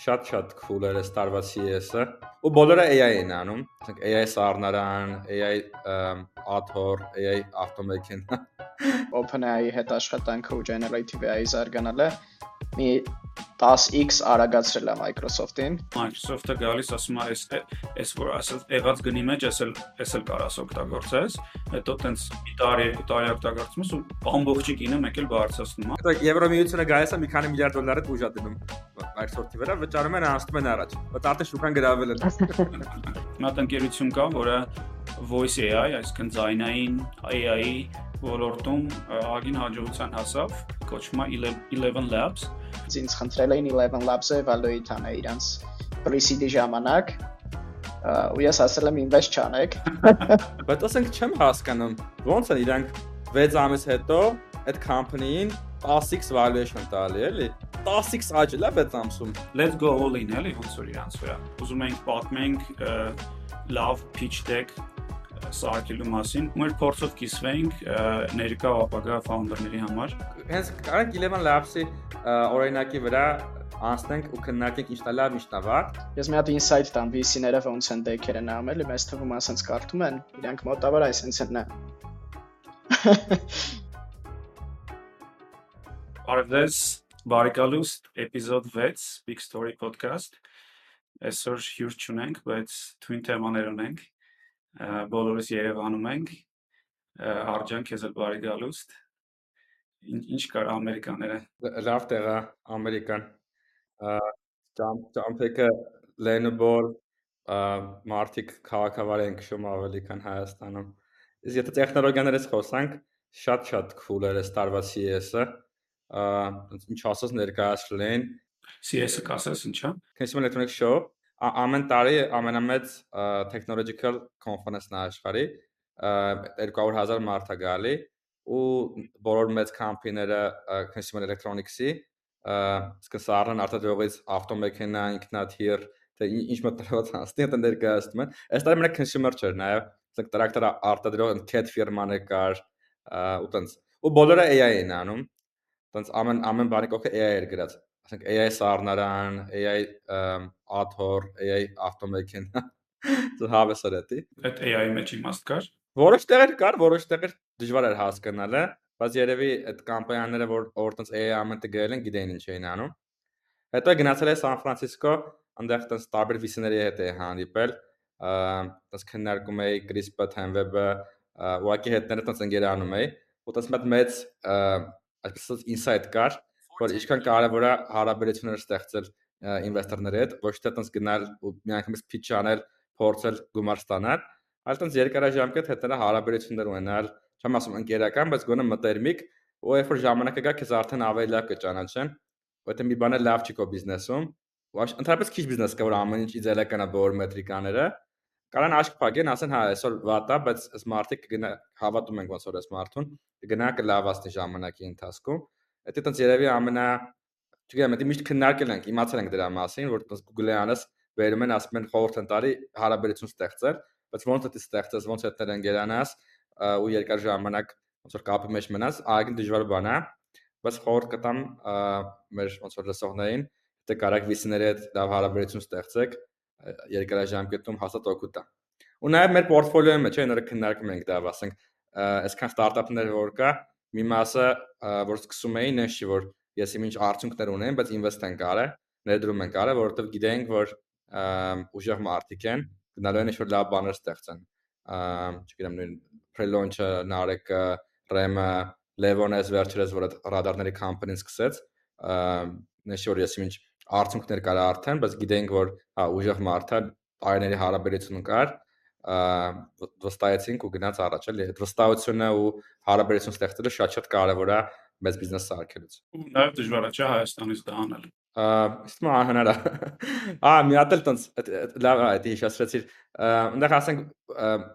շատ-շատ cool էր այս տարվա CES-ը։ Ու բոլորը AI են անում, ասենք AI սառնարան, AI author, AI automation։ OpenAI-ի հետ աշխատանքը ու generative AI զարգանալը մի 10x արագացրել է Microsoft-ին։ Microsoft-ը գալիս ասում է, այս այս որ ասել եղած գնի մեջ էսել էսել կարաս օգտագործես, հետո տենց մի տարի, երկու տարի օգտագործում ես ու ամբողջի գինը մեկ էլ բարձրացնում է։ Հետո Եվրոմիությունը գալիս է մի քանի միլիարդ դոլարը ուժա դնում Microsoft-ի վրա, վճարում են անցնում են առաջ։ Բայց արդեն շուկան գրավել են։ Մի հատ ընկերություն կա, որը Voice AI, այսինքն ձայնային AI-ի ոլորտում ագին հաջողության հասավ, կոչվում է 11 Labs ինձ խնդրել էին 11 Labs-ը evaluate անել իրանց pre-seed ժամանակ ու ես ասել եմ invest չանեք բայց ասենք չեմ հասկանում ոնց են իրանք 6 ամիս հետո այդ company-ին 10x valuation տալի էլի 10x աճել է 6 ամսում let's go all in էլի ոնց որ իրանց վրա ուզում ենք պատմենք լավ pitch deck սարքելու մասին, ու մեր փորձով կիսվենք ներկա ապագա ֆաունդերների համար։ Հենց կարանք 11 Labs-ի օրինակի վրա անցնենք ու քննարկենք ինչն է լավ, ինչն է վատ։ Ես մի հատ insight տամ VC-ները ոնց են դեքերը նայում էլի, մեծ թվում ասենց կարդում են, իրանք մոտավոր այսպես են նա։ Արվես Բարիկալուս էպիզոդ 6 Big Story podcast այսօր հյուր չունենք, բայց թույն թեմաներ ունենք բոլորս Երևանում ենք արջան քեզ էլ բարի գալուստ ինչ կար ամերիկաները լավ տեղա ամերիկան ճամփեկը լենբոր մարտիկ քաղաքավար են քշում ավելի քան Հայաստանում իսկ եթե տեխնոլոգիաներից խոսանք շատ-շատ cool էր այս տարվա CES-ը ինչ ասած ներկայացրել են CES-ը կասես ինչա Consumer Electronics Show ամեն տարի ամենամեծ technological conference-ն է աշխարհի 200.000 մարդ է գալի ու բոլոր մեծ կամպանիները consumer electronics-ի սկսարան արտադրողից ավտոմեքենա, ինքնաթիռ, թե ինչ մտածած հասնի դա ներկայացնում են։ Այս տարի մենակ consumer չէր, նաև ասենք տրակտոր արտադրող cat ֆիրմաներ կար ու տենց։ Ու բոլորը AI են անում։ Տենց ամեն ամեն բանի կողքը AI էր գրած ասենք AI սառնարան, AI author, AI ավտոմեքենա հավեսար է դի։ Այդ AI-ի մեջ իմաստ կար։ Որոշ տեղեր կար, որոշ տեղեր դժվար էր հասկանալը, բայց երևի այդ կամպանիաները, որ որտենց AI ամենտը գրել են, գիտեին ինչ էին անում։ Հետո գնացել է Սան Ֆրանցիսկո, այնտեղ տես տարբեր վիսների հետ է հանդիպել, տես քննարկում էի CRISPR, TenWeb-ը, ուղղակի հետները տես ընկերանում էի, ու տես մեծ այսպես insight կար, որ ինչքան կարևոր է հարաբերություններ ստեղծել ինվեստորների հետ, ոչ թե տենց գնալ ու միանգամից pitch անել, փորձել գումար ստանալ, այլ տենց երկարաժամկետ հետները հարաբերություններ ունենալ, չեմ ասում ընկերական, բայց գոնե մտերմիկ, ու երբ որ ժամանակը գա, քեզ արդեն ավելի լավ կճանաչեն, որտեղ մի բան է լավ չի քո բիզնեսում, ու ընդհանրապես քիչ բիզնես կա, որ ամեն ինչ իդեալական է բոլոր մետրիկաները, կարան աշկ փակեն, ասեն հա, այսօր վատ է, բայց այս մարտիկ կգնա հավատում ենք ոնց որ այս մարտուն կգնա կլավացնի ժամանակի ընթացքում Դա տենց երևի ամենա չգիտեմ, դա միշտ քննարկել ենք, իմացել ենք դրա մասին, որ տենց Google-ի անես վերում են ասում են խորհուրդ են տարի հարաբերություն ստեղծել, բայց ոնց է դա ստեղծես, ոնց է դա ընկերանաս ու երկար ժամանակ ոնց որ կապի մեջ մնաս, այգին դժվար բան է, բայց խորհուրդ կտամ մեր ոնց որ լսողներին, թե կարակ վիսների հետ լավ հարաբերություն ստեղծեք երկարաժամկետում հաստատ օգուտ է։ Ու նաև մեր պորտֆոլիոյի մեջ այն օրը քննարկում ենք դա, ասենք, այսքան ստարտափներ որ կա, մի մասը որ սկսում էին այնշի որ ես ինչ արդյունքներ ունեմ, բայց invest են կարել, ներդրում են կարել, որովհետև գիտենք, որ ուժեղ մարդիկ են, գնալու են ինչ-որ լավ բաներ ստեղծեն։ Չգիտեմ, նույն pre-launch-ը, Narek-ը, RAM-ը, Levon-ը վերջերս որ ռադարների company-ն սկսեց, նշի որ ես ինչ արդյունքներ կարա արդեն, բայց գիտենք, որ հա ուժեղ մարդ է, տարիների հարաբերություն կար, վստահեցինք ու գնաց առաջ էլի այդ վստահությունը ու հարաբերություն ստեղծելը շատ-շատ կարևոր է մեծ բիզնես սարքելուց ու նաև դժվար է չէ Հայաստանից դա անել իսկ մա հնարա ա մի հատ էլ տոնց լավ է դի հիշեցրեցիր այնտեղ ասենք 20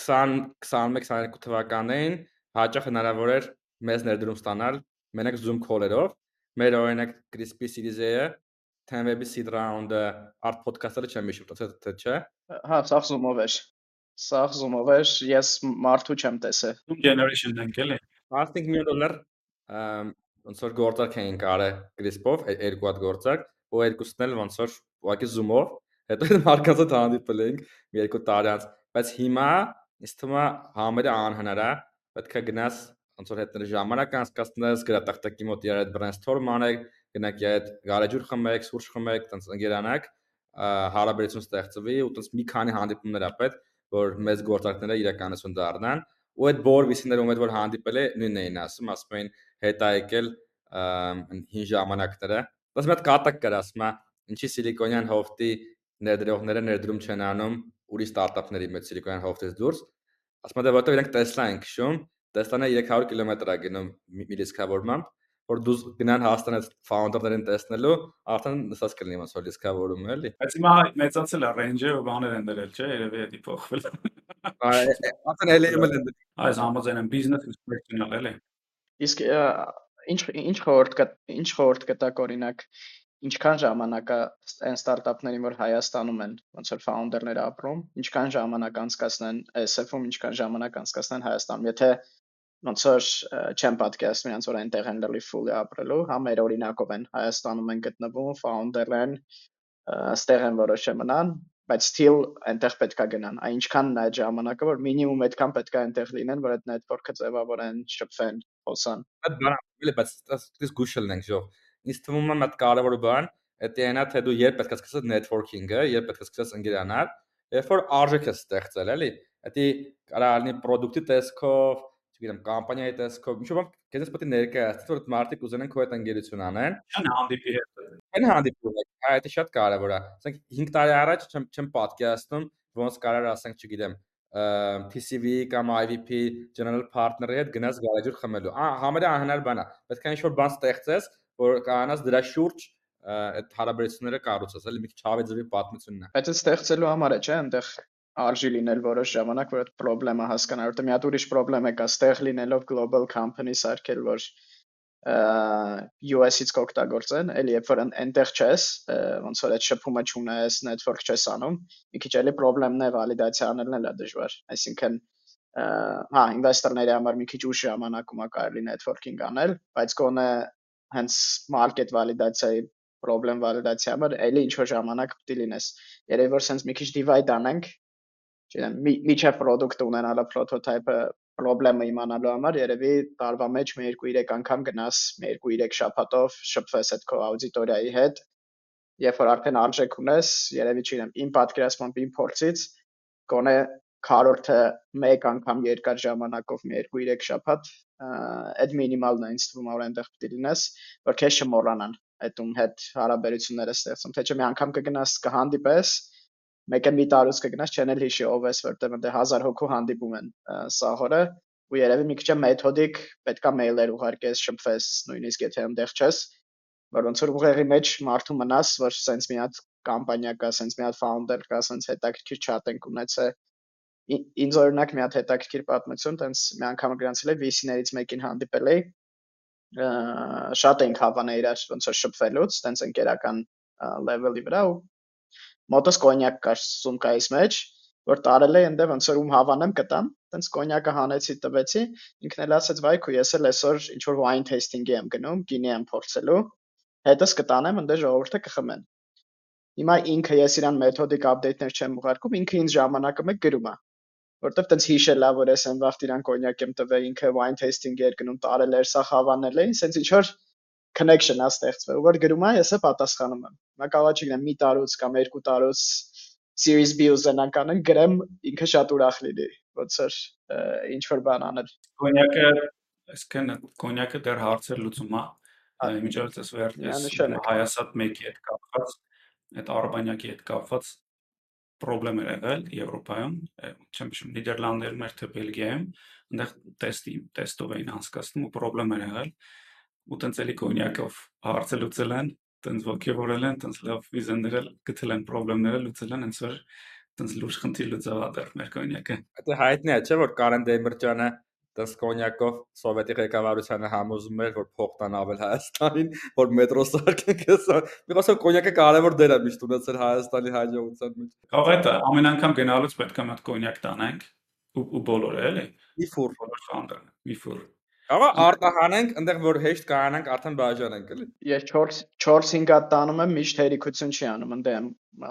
21-22 թվականներին հաճախ հնարավոր էր մեծ ներդրում ստանալ մենակ Zoom call-երով մեր օրինակ Crispy Series-ը Tenweb-ի seed round-ը art podcast-ը չեմ հիշում, թե չէ։ Հա, սա Zoom-ով էր։ Սա Zoom-ով էր, ես մարդու չեմ տեսել։ Zoom generation-ն ենք էլի։ 15 միլիոն դոլար ոնց որ գործարք էին կարը Crisp-ով, երկու հատ գործարք, ու երկուսն էլ ոնց որ ուղղակի zoom-ով հետո մարդկանց հանդիպել էինք մի երկու տարի անց բայց հիմա ինձ թվում է համարյա անհնար է պետք է գնաս ոնց որ հետները ժամանակ անցկացնես գրատախտակի մոտ իր այդ brainstorm անեք գնաք այդ գարեջուր խմեք սուրճ խմեք տենց ընկերանաք հարաբերություն ստեղծվի ու տենց մի քանի հանդիպումներ ա պետք որ մեծ գործարքները իրականություն դառնան ու այդ բոլոր վիսիները ում հետ որ հանդիպել է նույնն էին ասում ասում էին հետ ա եկել հին ժամանակները բայց հատ կատակ կար ասում ինչի սիլիկոնյան հովտի ներդրողները ներդրում չեն անում ուրիշ ստարտափների մեջ սիլիկոնյան հովտից դուրս ասում է դե որտեղ իրենք Tesla են քշում Tesla-ն 300 կիլոմետր է գնում մի ռիսկավորմամբ որ դու գնան Հայաստան այդ ֆաունդերներին տեսնելու, արդեն նստած կլինի ոնց որ դիսկավորում էլի։ Բայց հիմա մեծացել է ու բաներ են դրել, չէ՞, երևի էդի փոխվել։ Արդեն էլի եմ են Այս համաձայն եմ բիզնես ինսպեկցիոնալ էլի։ Իսկ ինչ ինչ խորտ կա ինչ խորտ կտակ օրինակ ինչքան ժամանակ է այն ստարտափներին, որ Հայաստանում են, ոնց որ ֆաունդերները ապրում, ինչքան ժամանակ անցկացնեն SF-ում, ինչքան ժամանակ անցկացնեն Հայաստանում։ Եթե ոնց որ չեմ պատկերացնում իրancs որ այնտեղ են լրիվ full ապրելու, հա մեր օրինակով են Հայաստանում են գտնվում, founder են, ստեղ են որոշը մնան, բայց still այնտեղ պետքա գնան։ Այն ինչքան նա ժամանակը, որ մինիմում այդքան պետքա այնտեղ լինեն, որ այդ network-ը ձևավորեն, շփվեն, խոսան։ Այդ բանը, էլի, բայց դες գուշել ենք ժող։ Ինձ թվում է հատ կարևոր բան, դա այնա թե դու երբ պետքա սկսես networking-ը, երբ պետքա սկսես ընկերանալ, երբ որ արժեք է ստեղծել, էլի։ Դա կարա լինի product-ի տեսքով, չգիտեմ, կամպանիայի տեսքով, ինչ որ քեզ պետք է ներկայացնես, որ մարդիկ ուզենան քո հետ ընկերություն անեն։ Չան հանդիպի հետ։ Այն հանդիպում է, այդ շատ կարևոր է։ Ասենք 5 տարի առաջ չեմ չեմ պատկերացնում, ոնց կարար ասենք, չգիտեմ, TCV կամ IVP general partner-ի հետ գնաս գարեջուր խմելու։ Ահա համարյա անհնար բան է։ Պետք է ինչ-որ բան ստեղծես, որ կարողանաս դրա շուրջ այդ հարաբերությունները կառուցես, էլի մի քիչ հավեձվի պատմությունն է։ Բայց ստեղծելու համար է, չէ՞, այնտեղ արժի լինել որոշ ժամանակ, որ այդ խնդրեմը հասկանալ, որտեղ մի հատ ուրիշ խնդրեմ է կա ստեղ լինելով global company սարքել, որ US-ից կօգտագործեն, էլի երբ որ այնտեղ չես, ոնց որ այդ շփումը չունես, network չես անում, մի քիչ էլի խնդրեմն է վալիդացիա անելն էլ է դժվար։ Այսինքն հա, ինվեստորների համար մի քիչ ուշ ժամանակում է կարելի networking անել, բայց գոնե հենց market վալիդացիայի problem համար էլի ինչ որ ժամանակ պետք է լինես։ Երևի որ sense մի քիչ divide անենք, չգիտեմ, միջև product ունենալը prototype-ը խնդրեմը իմանալու համար երևի տարվա մեջ մի 2-3 անգամ գնաս, մի 2-3 շաբաթով շփվես այդ քո աուդիտորիայի հետ, երբ որ արդեն արժեք ունես, երևի չգիտեմ, իմ պատկերացմամբ իմ փորձից գոնե քառորդը մեկ անգամ երկար ժամանակով մի 2-3 շաբաթ այդ մինիմալն է ինձ թվում որ այնտեղ պետք է լինես որ քեզ չմոռանան այդ ում հետ հարաբերությունները ստեղծում թե չէ մի անգամ կգնաս կհանդիպես մեկը մի տարուց կգնաս չեն էլ հիշի ով ես որտեղ ընդ 1000 հոգու հանդիպում են սահորը ու երևի մի քիչ մեթոդիկ պետքա մեյլեր ուղարկես շփվես նույնիսկ եթե այնտեղ չես որ ոնց որ ուղեղի մեջ մարդու մնաս որ սենց մի հատ կամպանիա կա սենց մի հատ founder կա սենց հետաքրքիր chat ենք ունեցել ինձ օրինակ մի հատ հետաքրքիր պատմություն, տենց մի անգամ գրանցել եմ VC-ներից մեկին հանդիպել էի շատ ենք հավանել իրար ոնց որ շփվելուց, տենց ընկերական level-ի վրա ու մոտս կոնյակ կար սումկայիս մեջ, որ տարել է ընդ ոնց որ ում հավանեմ կտամ, տենց կոնյակը հանեցի տվեցի, ինքն էլ ասեց վայ քու ես էլ այսօր ինչ որ wine tasting-ի եմ գնում, գինի եմ փորձելու, հետս կտանեմ ընդ ժողովուրդը կխմեն։ Հիմա ինքը ես իրան մեթոդիկ update-ներ չեմ ուղարկում, ինքը ինձ ժամանակը մեկ գրում է որտեվ տենց հիշել է որ ես այն վաղ իրան կոնյակ եմ տվել ինքը wine tasting-ի էր գնում տարել էր սա հավանել էին, սենց ինչ որ connection-ա ստեղծվել, որ գրում է, ես է պատասխանում եմ։ է չգիտեմ մի տարուց կամ երկու տարուց Series B ուզենան կանեն, գրեմ ինքը շատ ուրախ լինի, ոնց որ ինչ որ բան անել։ Կոնյակը, այսքան կոնյակը դեռ հարցեր լուծում է։ Միջոցից վերջերս Հայասատ 1-ի հետ կապված, այդ Արբանյակի հետ կապված խնդրեմ էր եղել Եվրոպայում, չեմ հիշում Նիդերլանդներում էր թե Բելգիայում, այնտեղ տեստի տեստով էին անցկացնում ու խնդրեմ էր եղել ու տենց էլի կոնյակով հարցը լուծել են, տենց ոգևորել են, տենց լավ վիզենները գտել են, խնդիրները լուծել են, հենց որ տենց լուրջ խնդիր լուծավ ադեր մեր կոնյակը։ Դա հայտնի է, չէ՞ որ Կարեն Դեմիրճյանը տես կոնյակով սովետի ղեկավարությանը համոզում էր, որ փող տան ավել Հայաստանին, որ մետրո սարքեն քեսա։ Միտոսը կոնյակը կարևոր դեր է միշտ ունեցել Հայաստանի հաջողության մեջ։ Կարող է դա ամեն անգամ գնալուց պետք է մատ կոնյակ տանենք ու բոլորը էլի։ Մի ֆուր բոլոր խանդը, մի ֆուր։ Կարող արտահանենք, այնտեղ որ հեշտ կանանք, արդեն բաժանենք, էլի։ Ես 4 4-5 հատ տանում եմ, միշտ հերիքություն չի անում, ընդ եմ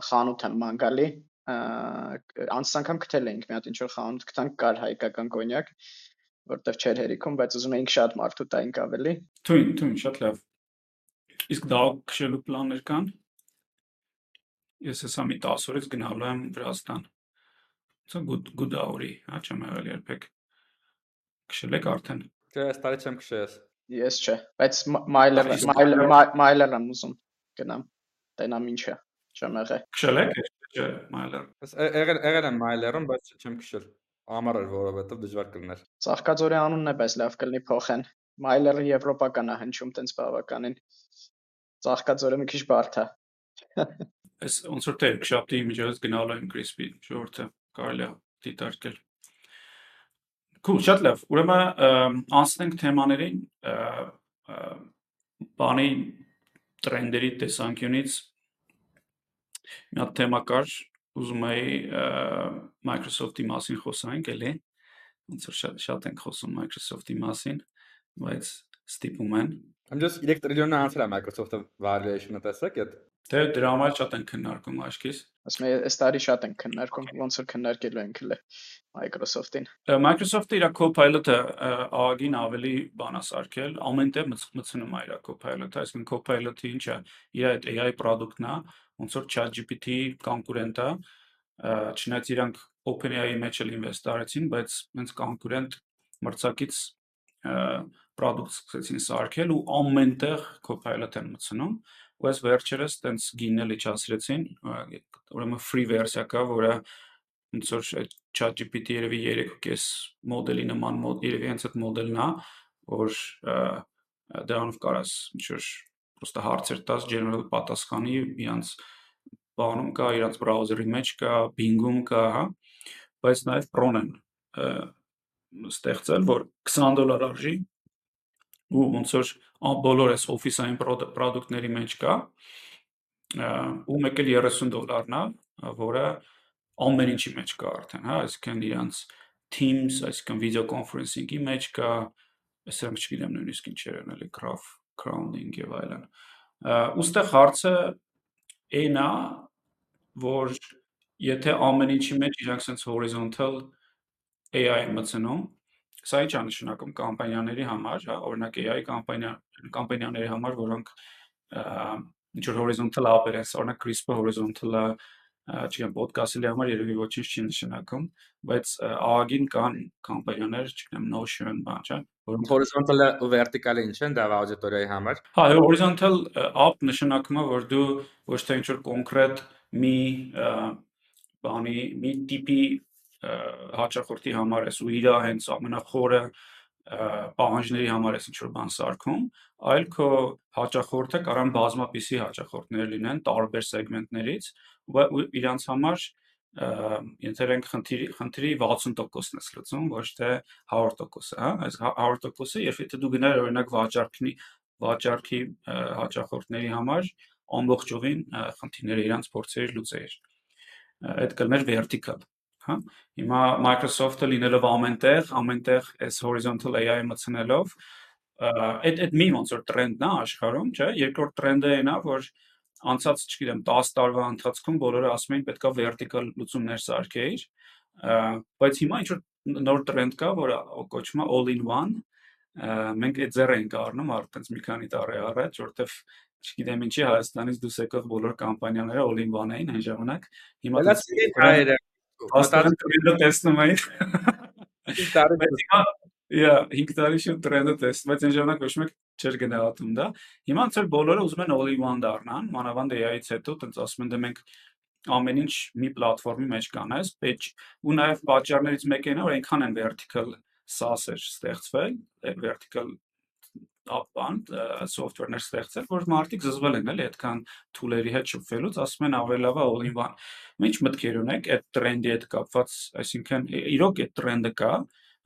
խանութ եմ ման գալի։ Անցած անգամ գտել էինք մի հատ ինչ որ խանութ գտանք կար հայկական կոնյակ, որտեղ չէր հերիքում, բայց ուզում էինք շատ մարդու տայինք ավելի։ Թույն, թույն, շատ լավ։ Իսկ դա քշելու պլաններ կան։ Ես հեսա մի 10 օրից գնալու եմ Վրաստան։ Սա good good hour-ի, հա, չեմ եղել երբեք։ Քշել եք արդեն։ Չէ, այս տարի չեմ քշես։ Ես չէ, բայց Mailer- մայլեր եմ ուզում գնամ։ Տենամ ինչը։ Չեմ եղել։ Քշել եք, չէ, մայլեր։ Ես եղել եղել եմ մայլերում, բայց չեմ քշել։ Ամառ էր, որովհետև դժվար կլիներ։ Ծաղկաձորի անունն է, բայց լավ կլինի փոխեն։ Մայլերը եվրոպական է հնչում տենց բավականին։ Ծաղկաձորը մի քիչ բարդ է։ Այս ոնց որ թե շաբթի միջոց գնալու եմ Crispy շորտը կարելի է դիտարկել։ Cool, շատ լավ։ Ուրեմն անցնենք թեմաներին, բանի տրենդերի տեսանկյունից մի հատ թեմա կար, ուզում էի Microsoft-ի մասին խոսանք, էլի։ Ոնց որ շատ շատ ենք խոսում Microsoft-ի մասին, բայց ստիպում են։ I'm just 3 տրիլիոնը անցել է Microsoft-ը valuation-ը տեսեք, այդ Դե դրա համար շատ են քննարկում աշկիս։ Ասում եմ, այս տարի շատ են քննարկում, ոնց որ քննարկելու են քլե Microsoft-ին։ Microsoft-ը իր Copilot-ը ԱԱԳ-ին ավելի բան է սարքել, ամենտեղ մց- մտցնում է իր Copilot-ը, այսինքն Copilot-ը ինչ է, իր այդ AI product-ն է, ոնց որ ChatGPT կոնկուրենտ է, չնայած իրանք OpenAI-ի մեջ էլ ինվեստ արեցին, բայց հենց կոնկուրենտ մրցակից product սկսեցին սարքել ու ամենտեղ Copilot են մտցնում, ու այս վերջերս տենց գինը լիճացրեցին, ուրեմն free վերսիա կա, որը ոնց որ ChatGPT երևի 3.5 մոդելի նման մոդ երևի հենց այդ մոդելն է, որ դրանով կարաս ինչ որ պրոստը հարցեր տաս general պատասխանի իրանց բանում կա, իրանց բրաուզերի մեջ կա, Bing-ում կա, հա, բայց նաև Pro-ն ստեղծել, որ 20 դոլար արժի ու ոնց որ բոլոր այս օֆիսային product-ների մեջ կա, ու մեկ էլ 30 դոլարն է, որը ամեն ինչի մեջ կա արդեն, հա, այսինքն իրանց Teams, այսինքն video conferencing-ի մեջ կա, այսինքն չգիտեմ նույնիսկ ինչեր են էլի graph crowding եւ այլն։ Ա, Ուստեղ հարցը այն է, որ եթե ամեն ինչի մեջ իրանք sense horizontal AI են մտցնում, սա ինչ է նշանակում կամպանիաների համար, հա, օրինակ AI կամպանիա կամպանիաների համար, որոնք ինչ որ horizontal app-եր են, օրինակ CRISPR ա, չգիտեմ, podcast-ի համար երևի ոչինչ չի նշանակում, բայց ԱԱԳ-ին կան կամպանիաներ, չգիտեմ, Notion, բան, չէ, որոնք horizontal-ը ու vertical-ը ինչ են դա աուդիտորիայի համար։ Հա, ը, app նշանակում է, որ դու ոչ թե ինչ-որ կոնկրետ մի բանի, մի տիպի հաճախորդի համար ես ու իր հենց ամենախորը պահանջների համար ես ինչ-որ բան սարքում, այլ քո հաճախորդը կարան բազմապիսի հաճախորդներ լինեն տարբեր սեգմենտներից ու իրանց համար ը, ենթերենք խնդիրի խնդրի 60%-ն ես լուծում, ոչ թե 100%-ը, հա, այս 100%-ը, երբ եթե դու գնար օրինակ վաճառքի վաճառքի հաճախորդների համար ամբողջովին խնդիրները իրանց փորձեր լուծեիր։ Այդ կլներ vertical, հա։ Հիմա Microsoft-ը լինելով ամենտեղ, ամենտեղ այս horizontal AI-ը մտցնելով, այդ այդ մի ոնց որ տրենդն է աշխարհում, չէ՞։ Երկրորդ տրենդը այն է, որ անցած, չգիտեմ, 10 տարվա ընթացքում բոլորը ասում էին պետքա vertical լուծումներ սարքեիր, բայց հիմա ինչ որ նոր տրենդ կա, որը կոչվում է all in one, մենք այդ ձեռ ենք առնում արդեն մի քանի տարի առաջ, որտեվ չգիտեմ ինչի Հայաստանից դուրս եկող բոլոր կամպանիաները all in one էին այն ժամանակ։ Հիմա Դա հաստատ տրենդը տեսնում էին։ տարի Բայց հիմա Yeah, 5 տարի շուտ տրենդը տեսնում, բայց այն ժամանակ ոչ մեկ չէր գնահատում դա։ Հիմա ցել բոլորը ուզում են all in one դառնան, մանավանդ AI-ից հետո, տենց ասում են դե մենք ամեն ինչ մի պլատֆորմի մեջ կանես, պետք ու նաև պատճառներից մեկը այն է, որ այնքան են vertical SaaS-եր ստեղծվել, vertical ապան software-ներ ստեղծել, որ մարդիկ զզվել են էլի այդքան tool-երի հետ շփվելուց, ասում են ավելի լավ է all in one։ Ինչ մտքեր ունեք այդ տրենդի հետ կապված, այսինքն իրոք այդ տրենդը կա,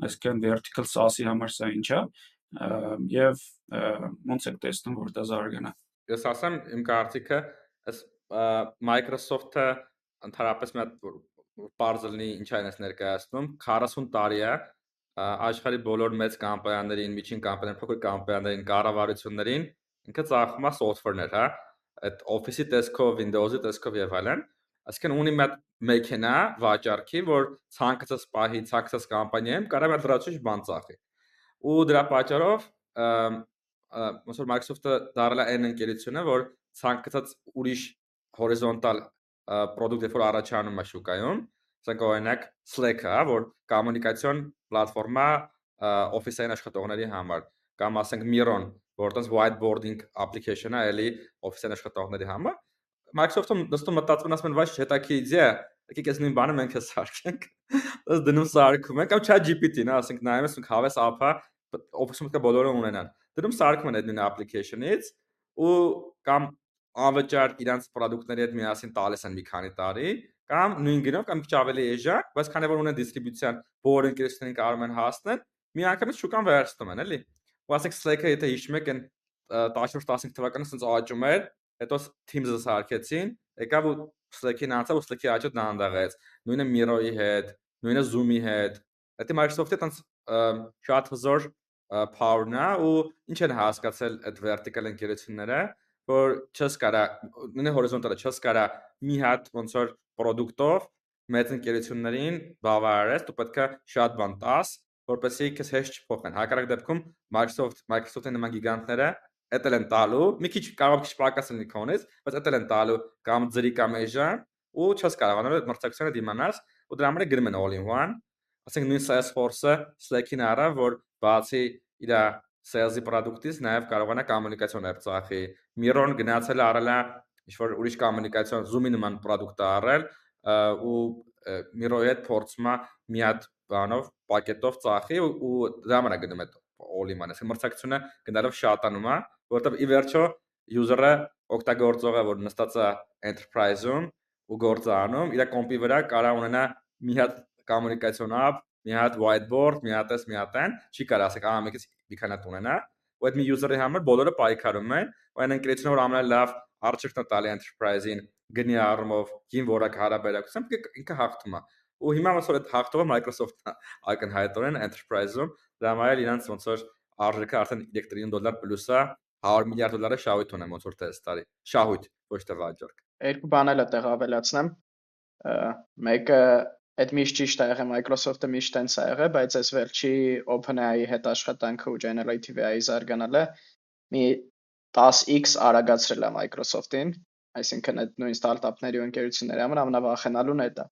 այսինքն vertical SaaS-ի համար սա ինչ է, ա, եւ ոնց եք տեսնում, որ դա զարգանա։ Ես ասեմ իմ կարծիքը, ա, Microsoft-ը ընդհանրապես մի հատ բարձր լինի ինչ այն ես ներկայացնում, 40 տարի է աշխարհի բոլոր մեծ կամպանիաներին, միջին կամպանիաներին, փոքր կամպանիաներին, կառավարություններին ինքը ծախում է software-ներ, հա, այդ Office-ի տեսքով, Windows-ի տեսքով եւ այլն։ Այսինքն ունի մի հատ մեքենա վաճառքի, որ ցանկացած պահի, ցանկացած կամպանիայում կարող է լրացուցիչ բան ծախի։ Ու դրա պատճառով ոնց որ Microsoft-ը դարել է այն ընկերությունը, որ ցանկացած ուրիշ հորիզոնտալ product-ը որ առաջանում է շուկայում, ասենք օրինակ Slack-ը, որ կոմունիկացիոն պլատֆորմա Office-ային աշխատողների համար, կամ ասենք Miro-ն, որտեղ whiteboarding application-ը էլի Office-ային աշխատողների համար, Microsoft-ը նստում մտածում ասում են, վայ, հետաքի իդեա, եկեք այս նույն բանը մենք սարքենք։ Ըս դնում սարքում ենք, կամ ChatGPT-ն, ասենք նայում ես, հավես app-ը Office-ում կա բոլորը ունենան։ Դնում սարքում են այդ նույն application-ից ու կամ անվճար իրանց product-ների հետ միասին տալիս են մի քանի տարի, կամ նույն գնով կամ քիչ ավելի էժան, բայց քանի որ ունեն դիստրիբյուցիան, բոլոր ընկերություններին կարող են հասնել, մի անգամից շուկան վերստում են, էլի։ Ու ասենք Slack-ը եթե հիշում եք, այն 14-15 թվականին ասենց աճում էր, հետո Teams-ը սարքեցին, եկավ ու Slack-ին անցավ ու Slack-ի աճը դանդաղեց։ Նույնը Miro-ի հետ, նույնը Zoom-ի հետ։ Դա Microsoft-ի տենց շատ հզոր power-ն է ու ինչ են հասկացել այդ vertical ընկերությունները, որ չես կարա նույնը հորիզոնտալը չես կարա մի հատ ոնց որ product-ով մեծ ընկերություններին բավարարես, դու պետք է շատ բան տաս, որպեսզի քեզ հեշտ չփոխեն։ Հակառակ դեպքում Microsoft, Microsoft-ի նման գիգանտները էտել են տալու, մի քիչ կարող քիչ պակաս լինի քոնից, բայց էտել են տալու կամ ծրի կամ էժան ու չես կարողանալ այդ մրցակցությանը դիմանաս ու դրա համար գրում են all in one ասենք նույն Salesforce-ը Slack-ին արա, որ բացի իր sales-ի product-ից նաև կարողանա կոմունիկացիոն app ծախի։ Miro-ն գնացել է արել է ինչ որ ուրիշ կոմունիկացիոն Zoom-ի նման product-ը արել ու Miro-ի հետ փորձում է մի հատ բանով պակետով ծախի ու համար է գնում այդ all-in-ը։ Այսինքն մրցակցությունը գնալով շատանում է, որովհետև ի վերջո user-ը օգտագործողը, որ նստած է enterprise-ում ու գործ անում, իր կոմպի վրա կարող ունենա մի հատ կոմունիկացիոն app, մի հատ whiteboard, մի հատ էս, մի հատ այն, չի կարող ասեք, ահա մեկից մի քանի հատ ունենա, ու այդ մի user-ի համար բոլորը պայքարում են, ու այն ընկերությունը որ ամենալավ արժեքն է տալի enterprise-ին գնի առումով, ին որակ հարաբերակցությամբ ինքը հաղթում է։ Ու հիմա ոնց որ այդ հաղթողը Microsoft-ն ակնհայտորեն enterprise-ում, դրա համար իրանց ոնց որ արժեքը արդեն 3 տրիլիոն դոլար պլյուս է 100 միլիարդ դոլարը շահույթ ունեմ ոնց որ տես տարի։ Շահույթ, ոչ թե վաճառք։ Երկու բան էլ է տեղ ավելացնեմ։ Մեկը Այդ միշտ ճիշտ է եղել Microsoft-ը միշտ տենց է եղել, բայց այս վերջի OpenAI-ի հետ աշխատանքը ու Generative AI զարգանալը մի 10x արագացրել է Microsoft-ին, այսինքն այդ նույն ստարտափների ու ընկերությունների համար ամենավախենալուն է դա,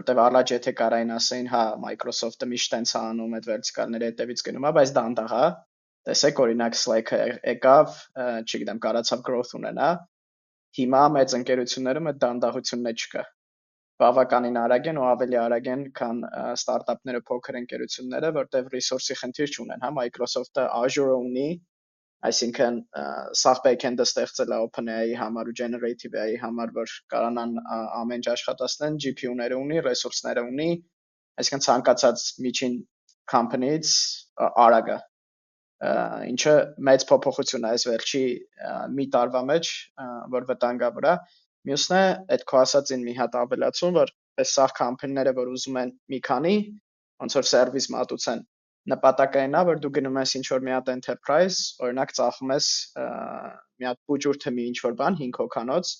որտեվ առաջ եթե կարային ասեին, հա, Microsoft-ը միշտ տենց է անում, այդ վերտիկալների հետևից գնում է, բայց դանդաղ է։ Տեսեք, օրինակ Slack-ը եկավ, չգիտեմ, կարացավ growth ունենա։ Հիմա մեծ ընկերություններում այդ դանդաղությունն չկա բավականին արագ են ու ավելի արագ են, քան ստարտափները, փոքր ընկերությունները, որտեղ resource-ի խնդիր չունեն, հա Microsoft-ը Azure ունի, այսինքն սաղ backend-ը ստեղծել է OpenAI-ի համար ու generative AI-ի համար, որ կարողանան ամեն ինչ աշխատացնեն, GPU-ները ունի, ռեսուրսները ունի, այսինքն ցանկացած միջին company-ից արագ է ինչը մեծ փոփոխություն է այս վերջի մի տարվա մեջ, որ վտանգավոր է Մյուսն է այդ քո ասածին մի հատ ավելացում, որ այս սաղ կամփանիները, որ ուզում են մի քանի ոնց որ սերվիս մատուցեն, նպատակը այն է, որ դու գնում ես ինչ որ մի հատ enterprise, օրինակ ծախում ես մի հատ բուջուր թմի ինչ որ բան 5 հոկանոց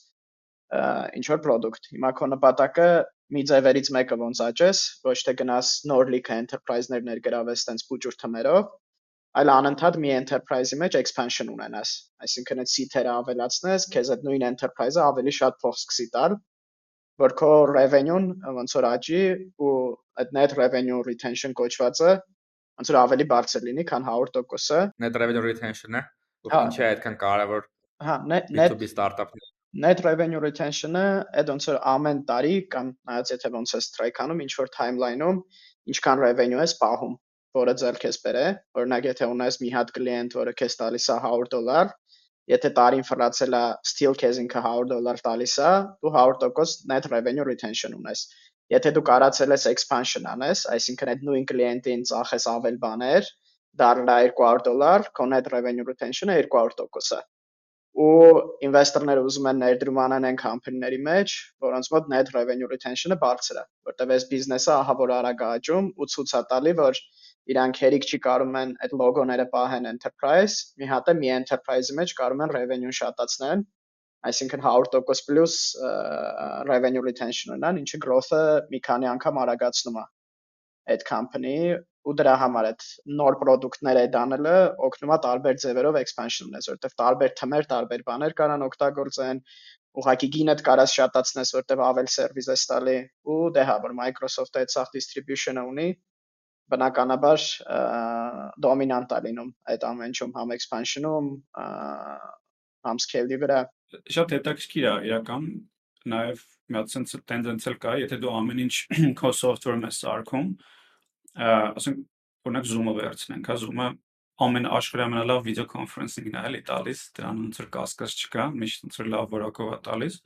ինչ որ product։ Հիմա քո նպատակը մի ձևերից մեկը ոնց աճես, ոչ թե գնաս նոր լիքը enterprise-ներ ներգրավես տենց բուջուր թմերով, այլ անընդհատ մի enterprise-ի մեջ expansion ունենաս։ Այսինքն այդ seat-երը ավելացնես, քեզ այդ նույն enterprise-ը ավելի շատ փող սկսի տալ, որ քո revenue-ն ոնց որ աճի ու այդ net revenue retention կոչվածը ոնց որ ավելի բարձր լինի, քան 100%-ը։ Net revenue retention-ը, ու հա։ ինչի է այդքան կարևոր։ Հա, net B2B startup-ը net revenue retention-ը այդ ոնց որ ամեն տարի կամ նայած եթե ոնց է strike-անում ինչ որ timeline-ում ինչքան revenue ես պահում որը ձեռք ես բերե, օրինակ եթե ունես մի հատ կլիենտ, որը քեզ տալիս է 100 դոլար, եթե տարին ֆրացել է still քեզ ինքը 100 դոլար տալիս է, դու 100% net revenue retention ունես։ Եթե դու կարացել ես expansion անես, այսինքն այդ նույն կլիենտին ծախես ավել բաներ, դառնա 200 դոլար, քո net revenue retention-ը 200% է ու ինվեստորները ուզում են ներդրում անեն այն կամփանիների մեջ, որոնց մոտ net revenue retention-ը բարձր է, որտեղ այս բիզնեսը ահա որ արագ աճում ու ցույց է տալի, որ իրանք հերիք չի կարում են այդ լոգոները պահեն enterprise, մի հատ է մի enterprise-ի մեջ կարում են revenue շատացնել, այսինքն 100% պլյուս revenue retention ունեն, ինչը growth-ը մի քանի անգամ արագացնում է այդ company ու դրա համար այդ նոր product-ները դանելը օգնում է տարբեր ձևերով expansion ունես, որովհետև տարբեր թմեր, տարբեր բաներ կարան օգտագործեն, ուղղակի գինդ կարաս շատացնես, որտեվ ավել սերվիս է ստալի ու դե հա, որ Microsoft-ը այդ սախ distribution-ը ունի, բնականաբար դոմինանտ է լինում այդ ամեն ինչում, համ expansion-ում, համ scale-ի վրա։ Շատ հետաքրքիր է իրական նաև մի հատ sense տենդենս էլ կա, եթե դու ամեն ինչ քո software-ում ես սարքում, ասենք օրինակ Zoom-ը վերցնենք, հա Zoom-ը ամեն աշխարհի ամենալավ վիդեո կոնֆերանսինգն է էլի տալիս, դրան ոնց որ կասկած չկա, միշտ ոնց որ լավ որակով է տալիս,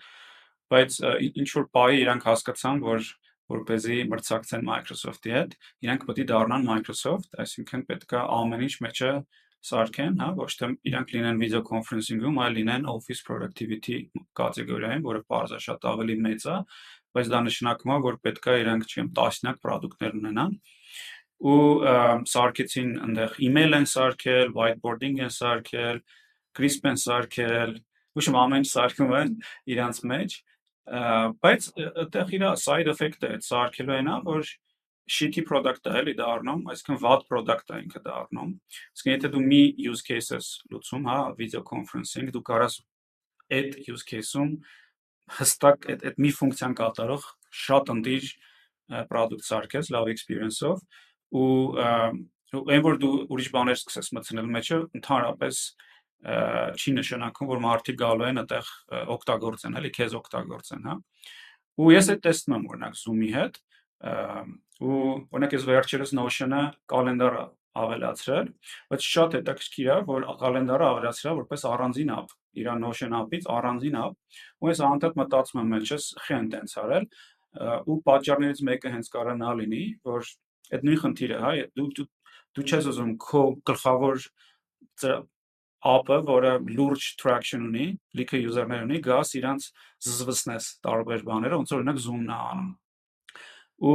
բայց ինչ որ պահի իրանք հասկացան, որ որպեսզի մրցակցեն Microsoft-ի հետ, իրանք պետք է դառնան Microsoft, այսինքն պետք է ամեն ինչ մեջը սարքեն, հա, ոչ թե իրանք լինեն վիդեո կոնֆերանսինգում, այլ լինեն Office Productivity կատեգորիայում, որը բարձր շատ ավելի մեծ է, բայց դա նշանակում է, որ պետք է իրանք չեմ տասնյակ product-ներ ունենան ու սարքեցին այնտեղ email են սարքել, whiteboarding են սարքել, crisp են սարքել, ուշում ամեն ինչ սարքում են իրանց մեջ, բայց այդտեղ իր side effect-ը այդ սարքելու այնա, որ shitty product-ը էլի դառնում, այսինքն վատ product-ը ինքը դառնում։ Իսկ եթե դու մի use case-ս լուծում, հա, video conferencing, դու կարաս այդ use case-ում հստակ այդ այդ մի ֆունկցիան կատարող շատ ընտիր product սարքես լավ experience-ով ու այն որ դու ուրիշ բաներ սկսես մտցնել մեջը ընդհանրապես չի նշանակում որ մարդիկ գալու են այդտեղ օգտագործեն, էլի քեզ օգտագործեն, հա։ Ու ես այդ տեսնում եմ օրինակ Zoom-ի հետ, ու օրինակ ես վերջերս Notion-ը կալենդար ավելացրել, բայց շատ հետաքրքիր է, որ կալենդարը ավելացրել որպես առանձին app, իր Notion app-ից առանձին app, ու ես անդադ մտածում եմ մեջս խեն տենց արել, ու պատճառներից մեկը հենց կարա նա լինի, որ այդ նույն խնդիրը, հա, դու դու դու չես ուզում քո գլխավոր app-ը, որը լուրջ traction ունի, լիքը user-ներ ունի, գաս իրանց զզվսնես տարբեր բաները, ոնց որ օրինակ Zoom-ն է անում ու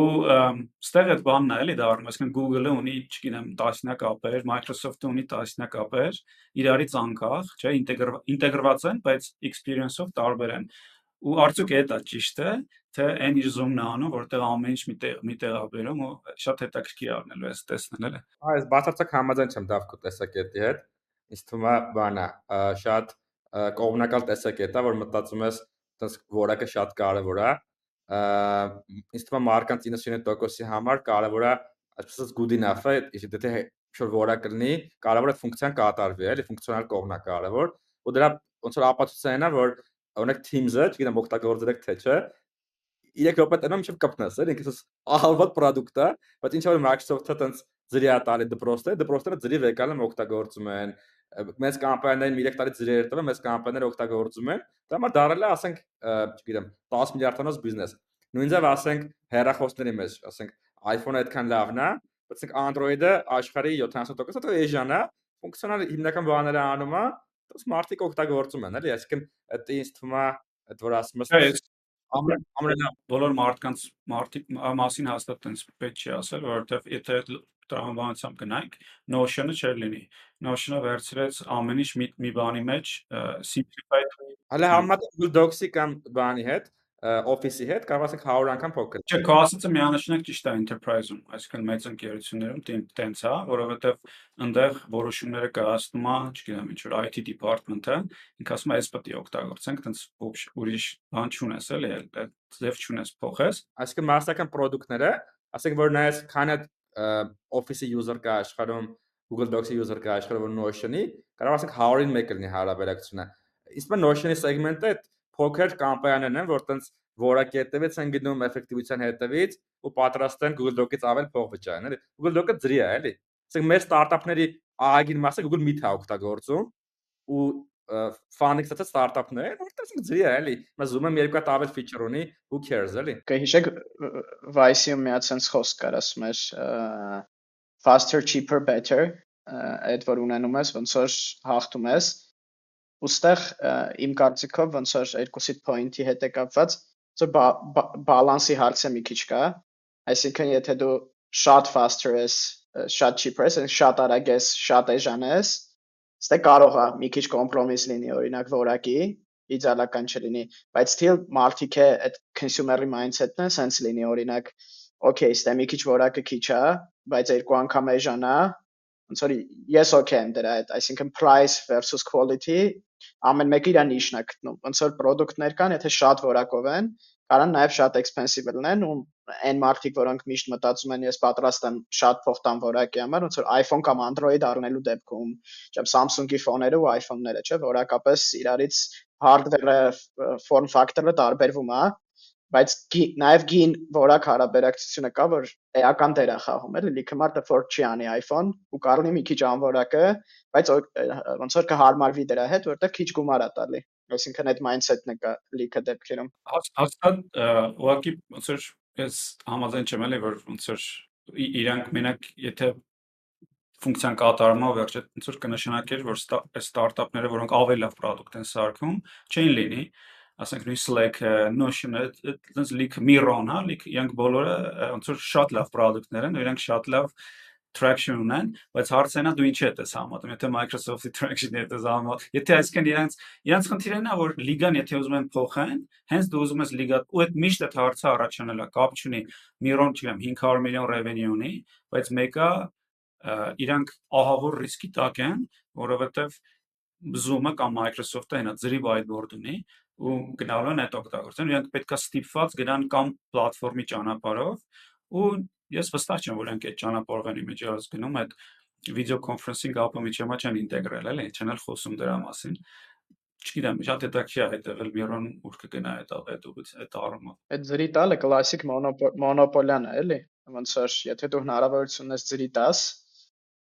ստեղ այդ բանն է էլի դառնում, այսինքն Google-ը ունի, չգիտեմ, տասնյակ ապեր, Microsoft-ը ունի տասնյակ ապեր, իրարից անկախ, չէ, ինտեգրված են, բայց experience-ով տարբեր են։ Ու արդյոք դա ճիշտ է, թե այն իր է անում, որտեղ ամեն ինչ միտեղ միտեղ է բերում ու շատ հետաքրքիր առնելու է տեսնել էլի։ Այս բացարձակ համաձայն չեմ դավքու տեսակետի հետ։ Ինձ թվում է բանա, շատ կողմնակալ տեսակետ է, որ մտածում ես, դες որակը շատ կարևոր է, ինձ թվում է մարկանց 99%-ի համար կարևոր է այսպես ասած good enough-ը, եթե թե շուտ որակ լինի, կարևոր է ֆունկցիան կատարվի, էլի ֆունկցիոնալ կողմն է կարևոր, ու դրա ոնց որ ապացույցն է, որ օրինակ Teams-ը, չգիտեմ օգտագործեք թե չէ, 3 րոպե տնում չեմ կապնես, էլի ինքս ահալված product է, բայց ինչ որ Microsoft-ը տենց ծրի է տալի դպրոստը, դպրոստները ծրի վեկալ են օգտագործում են, մեծ կամպանիաներին 3 տարի ծրեր տվել, մեծ կամպանիաները օգտագործում են, դա համար դարել է, ասենք, չգիտեմ, 10 միլիարդանոց բիզնես։ Նույնիսկ ասենք հեռախոսների մեջ, ասենք iPhone-ը այդքան լավն է, բայց Android-ը աշխարհի 70% հետո Asian է, ֆունկցիոնալ հիմնական բաները անում է, դուք մարդիկ օգտագործում են, էլի, այսինքն դա ինձ թվում է, այդ որ ասում ես ամենա բոլոր մարդկանց մարդիկ մասին հաստատ տենց պետք չի ասել, որովհետև եթե տրամաբանությամբ գնանք, Notion-ը չէր լինի։ Notion-ը վերցրեց ամեն ինչ մի, մի բանի մեջ simplified։ Հələ համատեղ Google Docs-ի կամ բանի հետ Office-ի հետ կարող ասեք 100 անգամ փոքր։ Չէ, քո ասածը միանշանակ ճիշտ է enterprise-ում, այսինքն մեծ ընկերություններում տենց է, որովհետև այնտեղ որոշումները կայացնում է, չգիտեմ, ինչ որ IT department-ը, ինքը ասում է, «Էս պետք է օգտագործենք», տենց ուրիշ բան չունես էլի, այդ ձև չունես փոխես։ Այսինքն մասսական product-ները, ասենք որ նայես քան այդ Office-ի user կա աշխարհում, Google Docs-ի user կա աշխարհում Notion-ի, կարող ասենք 100-ին 1 լինի հարաբերակցությունը։ Իսկ Notion-ի segment-ը փոքր կամպանիաներն են, որ տենց որակի հետևից են գնում էֆեկտիվության հետևից ու պատրաստ են Google Doc-ից ավել փող վճարեն, էլի։ Google Doc-ը ծրի է, էլի։ Ասենք մեր ստարտափների ահագին մասը Google Meet է օգտագործում ու ֆանիքս այդ ստարտափներ, որտեղ ծրի է, էլի։ Մա Zoom-ը երկու հատ ավել feature ունի, who cares, էլի։ Կհիշեք Vice-ում մի հատ sense խոսք կար, ասում էր faster, cheaper, better, այդ որ ունենում ես, ոնց որ հաղթում ես ուստեղ իմ կարծիքով ոնց որ երկուսիդ point-ի հետ է կապված ծո բալանսի հարցը մի քիչ կա այսինքն եթե դու շատ faster ես շատ cheap ես, շատ արագ ես, շատ էժան ես, ստե կարող է մի քիչ կոմպրոմիս լինի, օրինակ որակի, իդեալական չլինի, բայց still մարդիկ է այդ consumer-ի mindset-ն է sense լինի, օրինակ, okay, ստե մի քիչ որակը քիչ է, բայց երկու անգամ էժան է, ոնց որ ես okay եմ դրա հետ, այսինքն price versus quality ամեն մեկը իր նիշն է գտնում։ Ոնց որ product-ներ կան, եթե շատ որակով են, կարան նաև շատ expensive լինեն ու այն մարդիկ, որոնք միշտ մտածում են ես պատրաստ եմ շատ փող տամ որակի համար, ոնց որ iPhone կամ Android առնելու դեպքում, չեմ Samsung-ի ֆոները ու iPhone-ները, չէ, որակապես իրարից hardware-ը, form factor-ը տարբերվում է, բայց նաև գին որակ հարաբերակցությունը կա, որ էական դեր է խաղում, էլի լիքը մարդը ֆորդ չի անի iPhone ու կարողնի մի քիչ անորակը, բայց ոնց որ կհարմարվի դրա հետ, որտեղ քիչ գումար է տալի։ Այսինքն այդ mindset-ն կա լիքը դեպքերում։ Հաստատ ուղղակի ոնց որ ես համաձայն չեմ էլի, որ ոնց որ իրանք մենակ եթե ֆունկցիան կատարումով վերջը ոնց որ կնշանակեր, որ ստարտափները, որոնք ավելի լավ product են սարքում, չէին լինի, ասենք նույն Slack-ը, Notion-ը, այդպես լիք Miro-ն, հա, լիք իրանք բոլորը ոնց որ շատ լավ product-ներ են, իրանք շատ լավ traction ունեն, բայց հարցն է դու ինչ ես ես համատում, եթե Microsoft-ի traction-ը ես համատում, եթե այսքան իրանք իրանք խնդիրն է, որ լիգան եթե ուզում են փոխեն, հենց դու ուզում ես լիգա ու այդ միշտ այդ հարցը առաջանալ է, կապ չունի, Miro-ն չգամ 500 միլիոն revenue ունի, բայց մեկը իրանք ահավոր ռիսկի տակ են, որովհետև Zoom-ը կամ Microsoft-ը այնա ծրի whiteboard ունի, ու գնալու են այդ օգտագործեն, իրենք պետքա ստիպված գնան կամ պլատֆորմի ճանապարհով ու ես վստահ չեմ, որ իրենք այդ ճանապարհով են իմիջիայից գնում այդ վիդեո կոնֆերանսինգ ապը միջամա չեն ինտեգրել, էլի, չեն էլ խոսում դրա մասին չգիտեմ, շատ հետաքրքիր է հետևել Միրոն ուր կգնա այդ այդ այդ առումով։ Այդ ձրի տալը կլասիկ մոնոպոլիան է, էլի։ Ոնց որ եթե դու հնարավորություն ես ձրի տաս,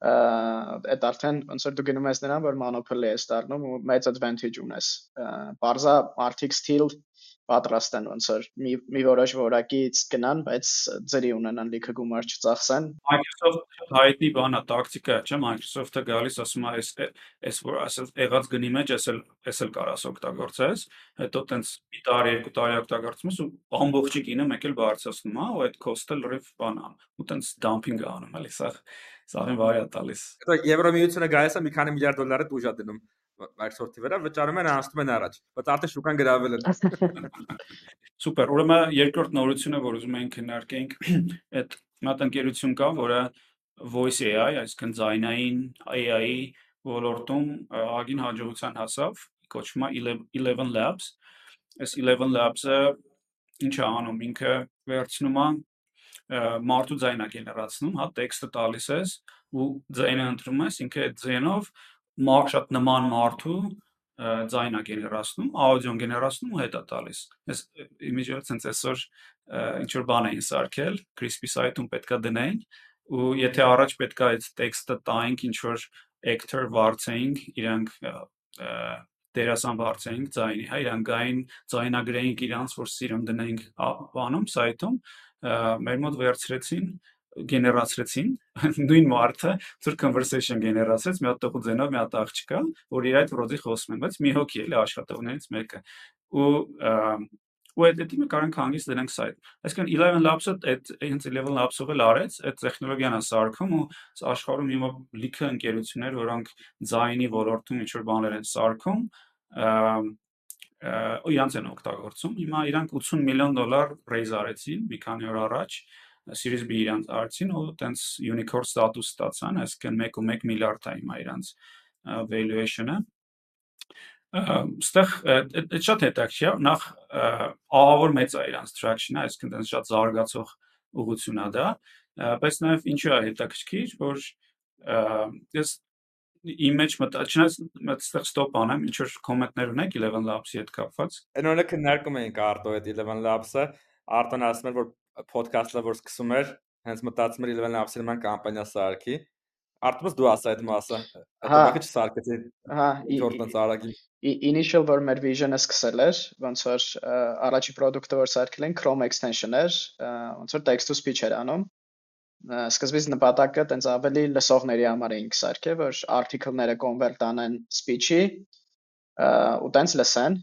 այդ արդեն ոնց որ դու գնում ես նրան, որ monopoly ես դառնում ու մեծ advantage ունես։ Բարզա article still պատրաստ են ոնց որ մի մի որոշ որակից գնան, բայց ձրի ունենան լիքը գումար չծախսեն։ Microsoft հայտնի բանա տակտիկա չէ, Microsoft-ը գալիս ասում է այս այս որ ասել եղած գնի մեջ էսել էսել կարաս օգտագործես, հետո տենց մի տարի, երկու տարի օգտագործում ես ու ամբողջի գինը մեկ էլ բարձրացնում է, ու այդ cost-ը լրիվ բանա, ու տենց dumping անում, էլի սա սաղին վարի է տալիս։ Հետո Եվրոմիությունը գալիս է մի քանի միլիարդ դոլարի ուժ է դնում Microsoft-ի վրա վճարում են անցնում են առաջ, բայց արդեն շուկան գրավել են։ Սուպեր, ուրեմն երկրորդ նորությունը, որ ուզում ենք քննարկենք, այդ մատ ընկերություն կա, որը Voice AI, այսինքն ձայնային AI-ի ոլորտում ագին հաջողության հասավ, կոչվում է 11 Labs։ Այս 11 Labs-ը ինչ է անում, ինքը վերցնում է մարդու ձայնա գեներացնում, հա, տեքստը տալիս ես ու ձայնը ընտրում ես, ինքը այդ ձայնով մար շատ նման մարդու ձայնա գեներացնում, աուդիոն գեներացնում ու հետա տալիս։ Ես իմիջիայից sense այսօր ինչ որ բան էին սարքել, Crispy site-ում պետքա դնեին ու եթե առաջ պետքա այդ տեքստը տայինք ինչ որ actor վարձեինք, իրանք դերասան վարձեինք ձայնի, հա, իրանք գային ձայնագրեինք իրանց, որ սիրուն դնեինք բանում, սայթում, մեր մոտ վերցրեցին գեներացրեցին նույն մարդը ծուր conversation գեներացրեց մի հատ տխու ձենով մի հատ աղջկա որ իր այդ ռոդի խոսում են բայց մի հոգի էլի աշխատողներից մեկը ու ու այդ դեպքը կարանք հանգիստ դրանք սայթ այսինքն 11 labs-ը այդ հենց 11 labs-ով էլ արեց այդ տեխնոլոգիան է սարքում ու աշխարհում հիմա լիքը ընկերություններ որոնք ձայնի ոլորտում ինչ որ բաներ են սարքում ու իրանց են օգտագործում հիմա իրանք 80 միլիոն դոլար raise արեցին մի քանի օր առաջ Series B իրանց արցին ու տենց unicorn status ստացան, այսինքն 1.1 միլիարդ է հիմա իրանց valuation-ը։ Այստեղ այդ շատ հետաքրքիր է, նախ ահավոր մեծ է իրանց traction-ը, այսինքն տենց շատ զարգացող ուղղություն է դա, բայց նաև ինչու է հետաքրքիր, որ ես իմ մեջ մտ չնայած այդտեղ ստոպ անեմ ինչ որ կոմենտներ ունեք 11 labs-ի հետ կապված այն օրը քննարկում էինք արտո այդ 11 labs-ը արտոն ասում էր որ podcast-ը որ սկսում էր, հենց մտածում էր 11 labs-ի նման կամպանիա սարքի։ Արտումս դու ասա այդ մասը։ Հետո բակը չսարքեցի։ Հա, Jordan արագի։ Initial որ մեր vision-ը սկսել էր, ոնց որ առաջի product-ը որ սարքել են Chrome extension էր, ոնց որ text to speech էր անում սկզբից նպատակը տենց ավելի լսողների համար էինք սարքել, որ article-ները convert անեն speech-ի ու տենց լսեն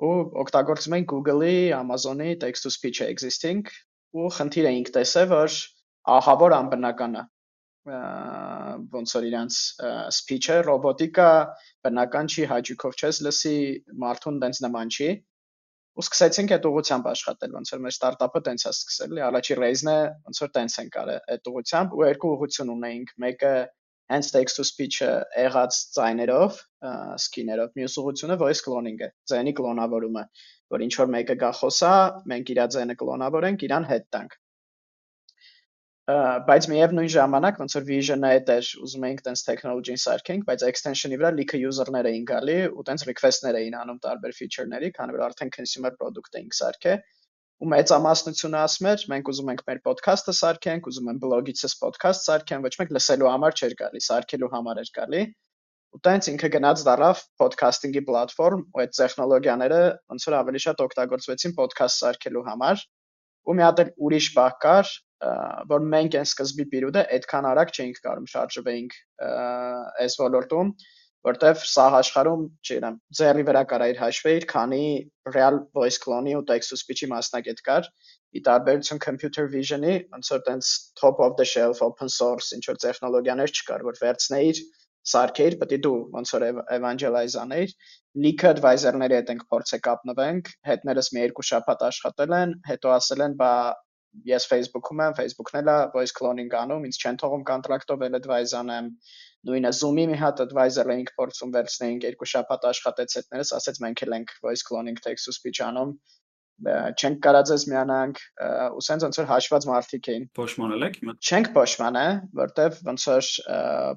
ու օգտագործում ենք Google-ի, Amazon-ի text to speech existing ու խնդիր էինք տեսել, որ ահավոր անբնական է։ ոնց որ իրանց speech-ը ռոբոտիկա բնական չի հաճույքով չես լսի մարդուն տենց նման չի ու սկսեցինք այդ ուղությամբ աշխատել ոնց որ մեր ստարտափը տենց է սկսել առաջի ռեյզն է ոնց որ տենց ենք արել այդ ուղությամբ ու երկու ուղություն ունեինք մեկը հենց text to speech-ը եղած ձայներով, skin-երով, մյուս ուղությունը voice cloning-ը, ձայնի կլոնավորումը, որ ինչ որ մեկը գա խոսա, մենք իր ձայնը կլոնավորենք, իրան հետ տանք բայց միևնույն ժամանակ ոնց որ vision-ը այդ էր ուզում էինք տենց technology-ին սարքենք, բայց extension-ի վրա լիքը user-ներ էին գալի ու տենց request-ներ էին անում տարբեր feature-ների, քանի որ արդեն consumer product էինք սարքել ու մեծամասնությունը ասում էր մենք ուզում ենք մեր ոդքասթը սարքենք, ուզում եմ բլոգիցս ոդքասթ սարքեմ, ոչ մեկ լսելու համար չէր գալի, սարքելու համար էր գալի։ Ու տենց ինքը գնաց դարավ ոդքասթինգի պլատֆորմ, ու այդ տեխնոլոգիաները ոնց որ ավելի շատ օգտագործվեցին ոդքասթ սարքելու համար։ Ու մի հատ ուրիշ բակ կար, որ մենք այն սկզբի պերիոդը այդքան արագ չէինք կարող շարժվեինք այս ոլորտում, որտեվ սա աշխարհում, չգիտեմ, ձեռի վրա կարա իր հաշվեիր, քանի real voice clone-ի ու text to speech-ի մասնագետ կար, ի տարբերություն computer vision-ի, ոնց որ տենց top of the shelf open source ինչ որ տեխնոլոգիաներ չկար, որ վերցնեիր սարքեիր, պետք է դու ոնց որ evangelize անեիր, լիքը advisor-ների հետ ենք փորձե կապնվենք, հետներս մի երկու շաբաթ աշխատել են, հետո ասել են, բա ես Facebook-ում եմ, Facebook-ն էլ է voice cloning անում, ինձ չեն թողում կոնտրակտով էլ advise անեմ։ Նույնը Zoom-ի մի հատ advisor էինք փորձում վերցնեինք, երկու շաբաթ աշխատեց հետներս, ասեց մենք էլ ենք voice cloning text to speech անում չենք կարած ես միանանք ու սենց ոնց որ հաշված մարդիկ էին փոշմանել եք հիմա? Չենք փոշմանե որտեվ ոնց որ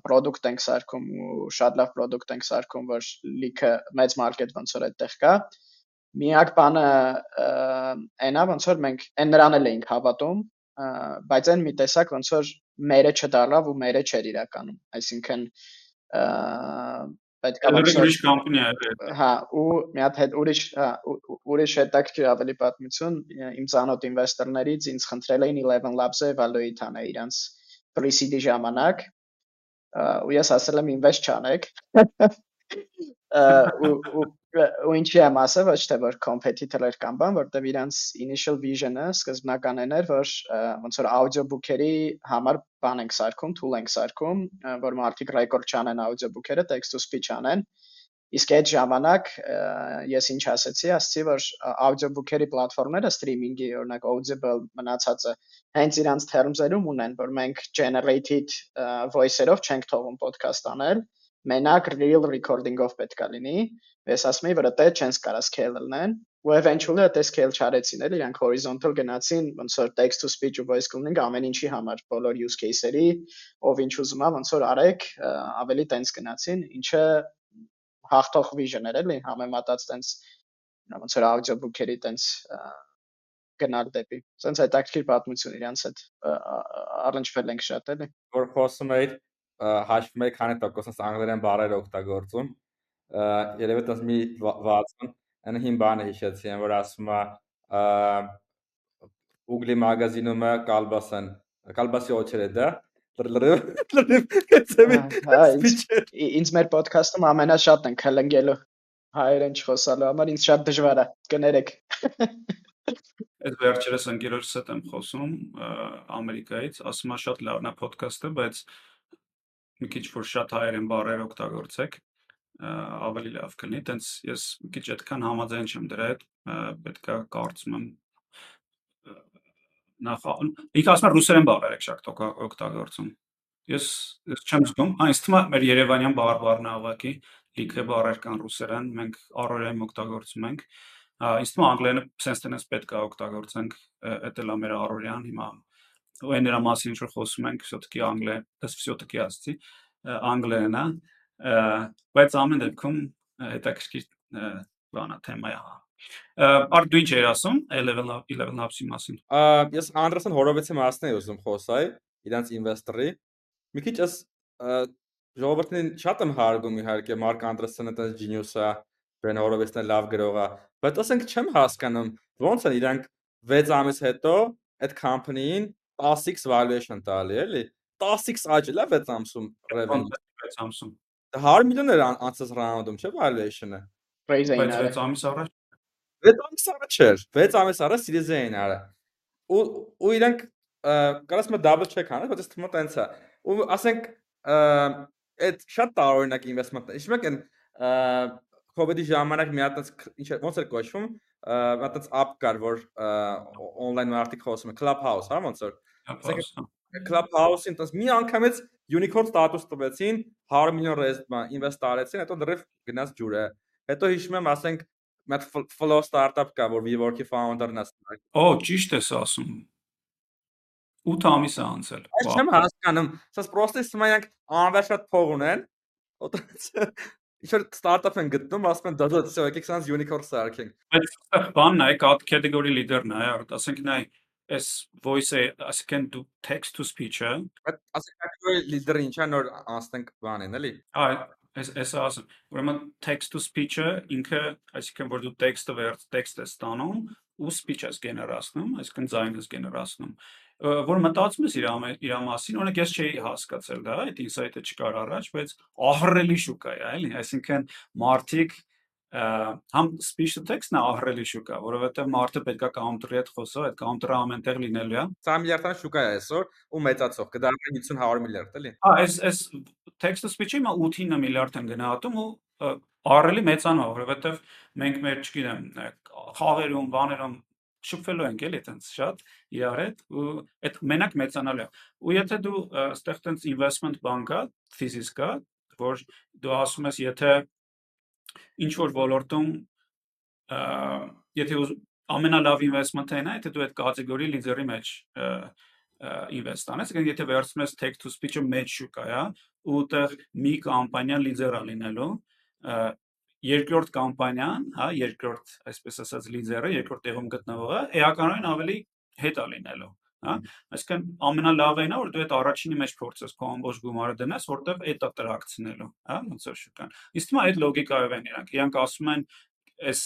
product ենք սարքում ու շատ լավ product ենք սարքում որ լիքը մեծ մարքետ ոնց որ այդտեղ կա միակ բանը այնա ոնց որ մենք այն նրան էլ էինք հավատում բայց այն մի տեսակ ոնց որ մերը չդառավ ու մերը չէր իրականում այսինքն պետք է ուրիշ կամպանիա է հա ու մի հատ հետ ուրիշ հա ուրիշ հետաքրքիր ավելի պատմություն իմ ցանոթ ինվեստորներից ինձ խնդրել էին 11 labs-ը evaluate անել իրանց pre-seed ժամանակ ու ես ասել եմ invest չանեք ու ու ինչի եմ ասել, ոչ թե որ competitor-եր կամ բան, որտեվ իրանց initial vision-ը սկզբնականն էր, որ ոնց որ audiobook-երի համար բան ենք սարքում, tool ենք սարքում, որ մարդիկ record չանեն audiobook-երը, text to speech անեն։ Իսկ այդ ժամանակ ես ինչ ասացի, ասացի, որ audiobook-երի պլատֆորմները streaming-ի, օրինակ Audible մնացածը հենց իրանց terms-երում ունեն, որ մենք generated voice-երով չենք թողում podcast անել, մենակ real recording-ով պետքա լինի։ Ես ասում եի, որ դա չենց կարա scale լինեն, ու eventually դա scale չարեցին, էլի իրանք horizontal գնացին, ոնց որ text to speech ու voice cloning ամեն ինչի համար, բոլոր use case-երի, ով ինչ ուզում է, ոնց որ արեք, ավելի տենց գնացին, ինչը հաղթող vision էր էլի, համեմատած տենց ոնց որ audiobook-երի տենց գնալ դեպի։ Սենց հետաքրքիր պատմություն իրանց հետ առնչվել ենք շատ էլի։ Որ խոսում էի հաշվում եք քանի տոկոսից անգլերեն բառեր օգտագործում երևի դες մի 60 այն հին բանը հիշեցի են որ ասում է ուգլի մագազինում է կալբասան կալբասի օչերը դա ինձ մեր ոդքասթում ամենաշատն են քլնգելու հայերեն չխոսալու համար ինձ շատ դժվար է կներեք Այդ վերջերս ընկերոջս հետ եմ խոսում Ամերիկայից, ասում է շատ լավն է ոդքասթը, բայց մի քիչ որ շատ հայերեն բառեր օգտագործեք, ավելի լավ կլինի։ Տենց ես մի քիչ այդքան համաձայն չեմ դրա հետ, պետքա կարծում եմ նախ ինքը ասում է ռուսերեն բառեր եք շատ օգտագործում։ Ես ես չեմ զգում, այս թվում է մեր Երևանյան բառ բառնավակի լիքը բառեր կան ռուսերեն, մենք առօրյայում օգտագործում ենք։ Ինձ թվում անգլերենը sense tense պետք է օգտագործենք, դա էլ է մեր առօրյան հիմա այն նրա մասին ինչ որ խոսում ենք, все-таки անգլեր, դա все-таки ասցի, անգլերենա, բայց ամեն դեպքում հետաքրքիր բանա թեմա է։ Արդ դու ինչ ես ասում 11 11 հապսի մասին։ Ես Անդրեսն Հորովիցի մասն եմ ուզում խոսալ, իրանց ինվեստորի։ Մի քիչ ես ժողովրդին շատ եմ հարգում իհարկե Մարկ Անդրեսոնը դա genius է, Բեն Հորովիցն է լավ գրող է, բայց ասենք չեմ հասկանում ոնց են իրանք 6 ամիս հետո այդ company-ին 10x valuation տալի, էլի։ 10x աճել է 6 ամսում revenue 6 ամսում։ 100 միլիոն էր անցած round-ում, չէ՞ valuation-ը։ Raise էին Բայց 6 ամիս առաջ 6 ամիս առաջ էր, 6 ամիս առաջ series A-ին արա։ Ու ու իրանք կարաս մը double check անես, բայց թվում է տենց է։ ու ասենք այդ շատ տարօրինակ investment է։ Իշմեք այն COVID-ի ժամանակ մի հատ ինչ ոնց էր կոչվում, հատ app կար, որ on-line մարդիկ խոսում են Clubhouse, հա, ոնց որ։ Clubhouse-ին տես մի անգամից unicorn status տվեցին, 100 միլիոն ռեստ invest արեցին, հետո դրիվ գնաց ջուրը։ Հետո հիշում եմ, ասենք, մեծ flow startup կա, որ WeWork-ի founder-ն է։ Օ, ճիշտ ես ասում։ 8 ամիս է անցել։ Այս չեմ հասկանում։ Սա պրոստը սմանյանք անվերջ փող ունեն Ինչ-որ ստարտափ են գտնում, ասում են դա դա всё, եկեք սանց unicorn սարքենք։ Բայց բանն է, category leader-ն է, ասենք նա այս voice-ը, ասենք դու text to speech-ը։ Բայց ասենք category leader-ը ինչա նոր անցնենք բանին, էլի։ Այ Այս այս ասում, ուրեմն text to speech-ը ինքը, այսինքն որ դու տեքստը վերջ տեքստ ես ստանում ու speech ես գեներացնում, այսինքն ձայն ես գեներացնում որ մտածում ես իր իր մասին, օրինակ ես չէի հասկացել դա, այդ ինսայթը չկար առաջ, բայց ահռելի շուկա է, էլի, այսինքն մարդիկ համ speech to text-ն ահռելի շուկա, որովհետև մարդը պետքա counter-ի հետ խոսա, այդ counter-ը ամենտեղ լինելու է։ 20 միլիարդան շուկա է այսօր ու մեծացող, կդառնա 50-100 միլիարդ, էլի։ Հա, այս այս text to speech-ը հիմա 8-9 միլիարդ են գնահատում ու ահռելի մեծանա, որովհետև մենք մեր, չգիտեմ, խաղերում, բաներում շփվելու ենք էլի այտենց շատ իրար հետ ու այդ մենակ մեծանալու է ու եթե դու այստեղ այտենց investment բան կա thesis կա որ դու ասում ես եթե ինչ որ ոլորտում եթե ամենալավ investment-ը նա եթե դու այդ կատեգորի լիդերի մեջ invest անես, կամ եթե վերցնում ես text to speech-ը մեջ շուկա, հա, ու այդտեղ մի կամպանիա լիդեր է լինելու, երկրորդ կամպանիան, հա, երկրորդ, այսպես ասած, լիդերը, երկրորդ տեղում գտնվողը, էականորեն ավելի հետ է լինելու, հա։ Այսինքն ամենալավն է, որ դու այդ առաջինի մեջ փորձես քո ամբողջ գումարը դնես, որտեվ այդ է տրակցնելու, հա, ոնց որ շուկան։ Իսկ հիմա այդ լոգիկայով են իրանք։ Իրանք ասում են, այս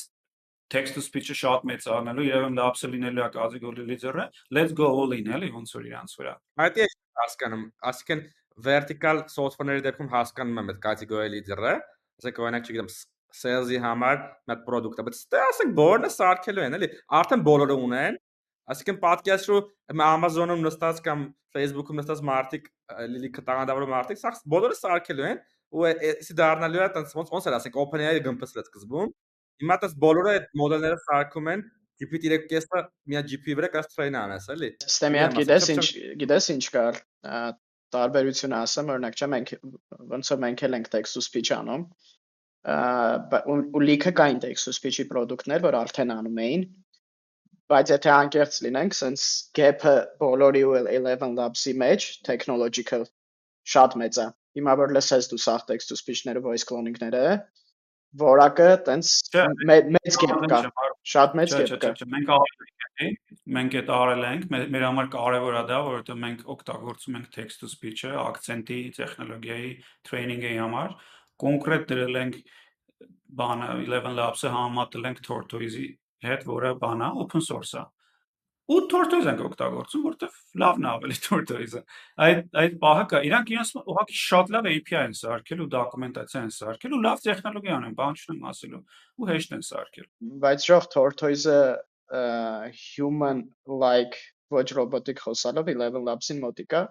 text to speech-ը շատ մեծ անելու, երևի լապսը լինելու է կատեգորի լիդերը, let's go all in, էլի, ոնց որ իրանց վրա։ Այդ է հասկանում, ասիկան vertical software-ների դեպքում հասկանում եմ այդ կատեգորի լիդերը, ասենք օրինակ չգիտեմ sales-ի համար մեծ product-ը, բայց ստե ասենք բոլորը սարքելու են, էլի, արդեն բոլորը ունեն, ասիկան podcast-ը Amazon-ում նստած կամ Facebook-ում նստած մարդիկ, լիքը տաղանդավոր մարդիկ, սա բոլորը սարքելու են ու էսի դառնալու է տենց ոնց ոնց էր ասենք OpenAI-ը գմպսրեց սկզբում Հիմա դες բոլորը այդ մոդելները սարքում են GPT-3.5-ը միա GPU վրա կաս train անես, էլի։ Ստե մի հատ գիտես ինչ գիտես ինչ կար տարբերությունը ասեմ, օրինակ չէ մենք ոնց որ մենք էլ ենք text to speech անում, ու լիքը կային text to speech-ի product-ներ, որ արդեն անում էին, բայց եթե անկեղծ լինենք, sense gap-ը բոլորի ու 11 labs-ի մեջ technological շատ մեծ է։ Հիմա որ լսես դու սաղ text to speech-ները, voice cloning-ները, որակը տենց մեծ կերպ կա շատ մեծ կերպ կա մենք արել ենք մենք այդ արել ենք մեր համար կարևոր է դա որովհետեւ մենք օգտագործում ենք text to speech-ը акցենտի տեխնոլոգիայի training-ի համար կոնկրետ դրել ենք բանը 11 labs-ը համատել ենք tortoise-ի հետ որը բանա open source-ը ու Tortoise ենք օգտագործում, որովհետև լավն է ավելի Tortoise-ը։ Այդ այդ պահը կա։ Իրանք իրենց ուղղակի շատ լավ API են սարքել ու դոկումենտացիա են սարքել ու լավ տեխնոլոգիա ունեն, բան չունեմ ասելու, ու հեշտ են սարքել։ Բայց ժող Tortoise-ը human like ոչ ռոբոտիկ խոսալով 11 Labs-ին մոտիկա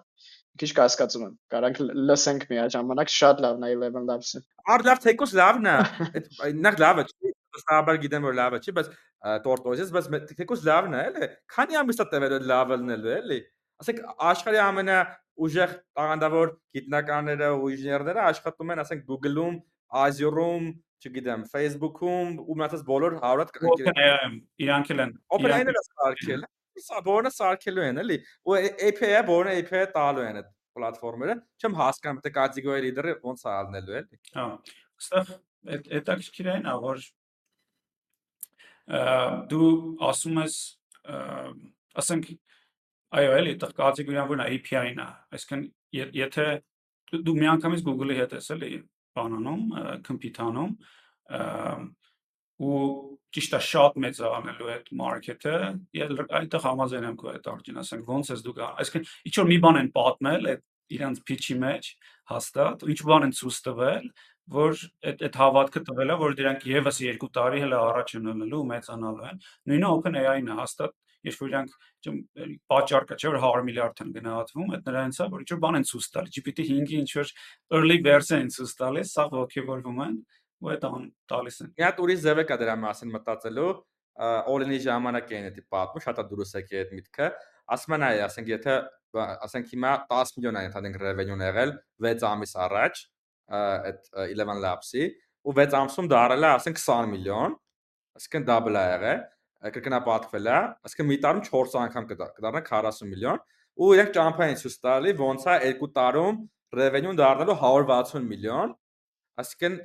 քիչ կասկածում եմ։ Կարանք լսենք միաժամանակ շատ լավն է 11 Labs-ը։ Ար լավ թեկոս լավն է։ Այդ նախ լավը չի, վստահաբար գիտեմ որ լավը չի, բայց տորտոզից, բայց թեկուզ լավն է, էլի։ Քանի ամիս է տևել այդ լավը լինելու, էլի։ Ասենք աշխարհի ամենա ուժեղ տաղանդավոր գիտնականները ու ինժեներները աշխատում են, ասենք Google-ում, Azure-ում, չգիտեմ, Facebook-ում ու մնացած բոլոր 100-ատ OpenAI-ում իրանք էլ են։ էլ սարքել։ Սա բոլորը սարքելու են, էլի։ Ու API-ը բոլորը API տալու են այդ պլատֆորմերը։ Չեմ հասկանում, թե կատեգորիա լիդերը ոնց է ալնելու, էլի։ Հա։ Այստեղ այդ հետաքրքիր է նա, որ դու ասում ես ասենք այո էլի դա կատեգորիան որն է API-ն է այսինքն եթե դու միանգամից Google-ի հետ ես էլի բանանում կոմպյուտանում ու ճիշտ է շատ մեծ անելու այդ մարքեթը այդտեղ համաձայն եմ քո այդ արտին ասենք ոնց ես դու գա այսինքն ինչ որ մի բան են պատմել այդ իրանց pitch-ի մեջ հաստատ ինչ բան են ցույց տվել որ այդ այդ հավատքը տվել է, որ դրանք եւս 2 տարի հələ առաջ են ելնելու ու մեծանալու են։ Նույնը OpenAI-ն է հաստատ, երբ որ իրանք պատճառ կա, չէ՞ որ 100 միլիարդ են գնահատվում, այդ նրանից է, որ ինչ որ բան են ցույց տալի, GPT-5-ի ինչ որ early version են ցույց տալիս, սա ողջևորվում են ու այդ տալիս են։ Մի հատ ուրիշ ձև է կա դրա մասին մտածելու, all-in-ի ժամանակ էին դա պատմում, շատ է դուրս եկի այդ միտքը։ Ասում են այ, ասենք եթե ասենք հիմա 10 միլիոն է ընդհանուր revenue-ն եղել 6 ամիս առաջ, այդ 11 Labs-ի ու 6 ամսում դարել է ասենք 20 միլիոն, այսինքն double է եղել, կրկնապատկվել է, այսինքն մի տարում 4 անգամ կդառնա 40 միլիոն ու իրենք ճամփային ցույց տալի ոնց է 2 տարում revenue-ն դառնալու 160 միլիոն, Այսինքն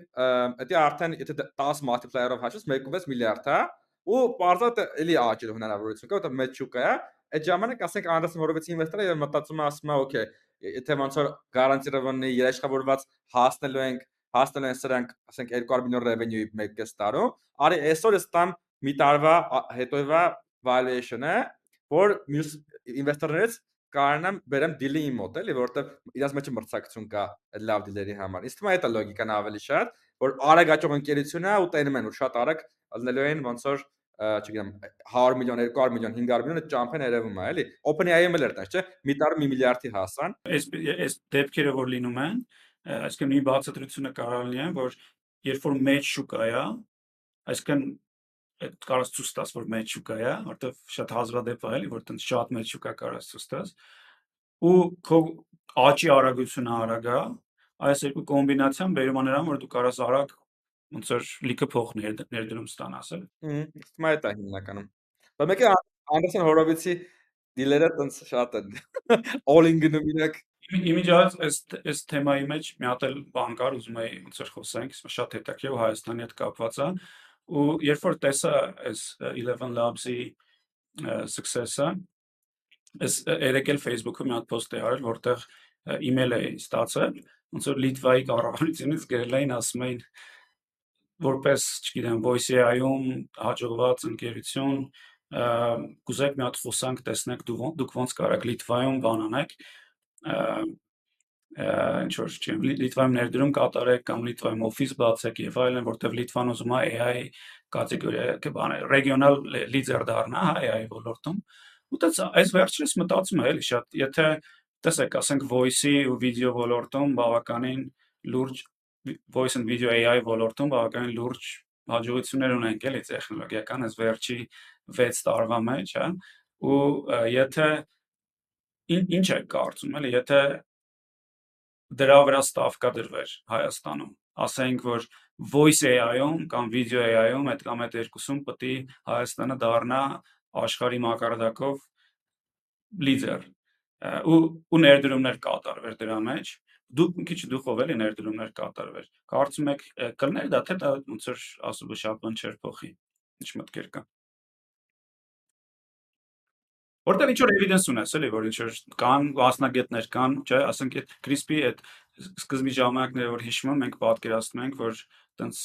դա արդեն եթե 10 multiplier-ով հաշվես 1.6 միլիարդ հա, է ու բարձր էլի աճելու հնարավորություն կա, որտեղ մեծ շուկա է։ հա, Այդ ժամանակ ասենք Անդրեսը որևէ ինվեստոր է եւ մտածում է ասում է, օքեյ, եթե ոնց որ գարանտիրованный երաշխավորված հասնելու ենք, հասնելու են սրանք, ասենք 200 միլիոն revenue-ի 1.6 տարում, արի այսօր ստամ մի տարվա հետոյվա valuation-ը, որ մյուս ինվեստորներից կարողանամ բերեմ դիլի իմ մոտ, էլի, որովհետև իրաց մեջ մրցակցություն կա այդ լավ դիլերի համար։ Իսկ թվում է դա լոգիկան ավելի շատ, որ արագ աճող ընկերությունը ու տենում են, որ շատ արագ ելնելու են ոնց որ չգիտեմ 100 միլիոն, 200 միլիոն, 500 միլիոն ճամփեն երևում է, էլի։ OpenAI-ը էլ էր տես, չէ՞։ Մի տարում 1 միլիարդի հասան։ Այս այս դեպքերը որ լինում են, այսինքն մի բացատրությունը կարող լինի, որ երբ որ մեջ շուկա է, այսինքն կարաս ցույց տաս որ մեջ շուկա է, որտեվ շատ հազվադեպ է էլի, որ տենց շատ մեջ շուկա կարաս ցույց տաս ու քո աճի արագությունը արագ է, այս երկու կոմբինացիան բերում է նրան, որ դու կարաս արագ ոնց որ լիքը փող ներդրում ստանաս էլ։ Ահա, դա հիմնականում։ Բայց մեկը Անդերսոն Հորովիցի դիլերը տենց շատ են։ All-in գնում իրակ Իմիջիայից այս այս թեմայի մեջ մի հատ էլ բան կար, ուզում եի ոնց որ խոսենք, շատ հետաքրքիր Հայաստանի հետ կապված է ու երբ որ տեսա այս 11 Labs-ի success-ը այս երեկել Facebook-ում մի հատ post է արել, որտեղ email էի ստացել, ոնց որ Լիտվայի կառավարությունից գրել էին ասում էին որպես, չգիտեմ, Voice AI-ում հաջողված ընկերություն կուզեք մի հատ խոսանք տեսնեք դու դուք ոնց կարաք Լիտվայում բան անեք ինչ որ չեմ Լիտվայում ներդրում կատարեք կամ Լիտվայում օֆիս բացեք եւ այլն, որտեվ Լիտվան ուզում է AI կատեգորիա կբան ռեգիոնալ լիդեր դառնա AI ոլորտում։ Ու դա այս վերջերս մտածում եմ էլի շատ, եթե տեսեք, ասենք voice-ի ու video ոլորտում բավականին լուրջ voice and video AI ոլորտում բավականին լուրջ հաջողություններ ունենք էլի տեխնոլոգիական այս վերջի 6 տարվա մեջ, հա, ու եթե ինչ է կարծում էլի, եթե դրա վրա ստավկա դրվեր Հայաստանում, ասենք որ voice AI-ում կամ video AI-ում այդ կամ այդ երկուսում պետք է Հայաստանը դառնա աշխարհի մակարդակով լիդեր ու ու ներդրումներ կատարվեր դրա մեջ դու մի քիչ դուխով էլի ներդրումներ կատարվեր կարծում եք կլներ դա թե դա ոնց որ ասում շապն չեր փոխի ինչ մտքեր կա Որտեղ ինչ որ evidence ունես, էլի, որ ինչ որ կան մասնագետներ կան, չէ, ասենք այդ CRISPR-ի այդ սկզբի ժամանակները որ հիշում եմ, մենք պատկերացնում ենք, որ տենց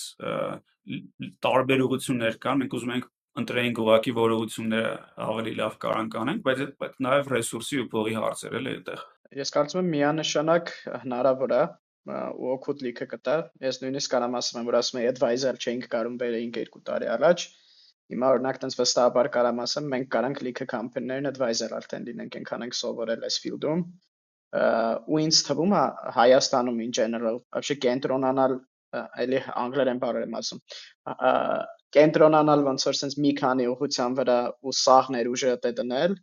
տարբեր ուղություններ կան, մենք ուզում ենք ընտրեինք ուղակի որ ուղությունները ավելի լավ կարան կանենք, բայց այդ նաև ռեսուրսի ու փողի հարցեր էլ է այդտեղ։ Ես կարծում եմ միանշանակ հնարավոր է ու օգուտ լիքը կտա։ Ես նույնիսկ կարամ ասում եմ, որ ասում եմ advisor չէինք կարում բերեինք 2 տարի առաջ, Հիմա օրինակ տենց վստահաբար կարամ ասեմ, մենք կարանք լիքը կամպանիներն advisor արդեն լինենք, այնքան ենք սովորել այս field-ում։ Ու ինձ թվում է Հայաստանում in general, вообще կենտրոնանալ էլի անգլերեն բառեր եմ ասում։ Կենտրոնանալ ոնց որ sense մի քանի ուղղության վրա ու սաղներ ուժը դե դնել,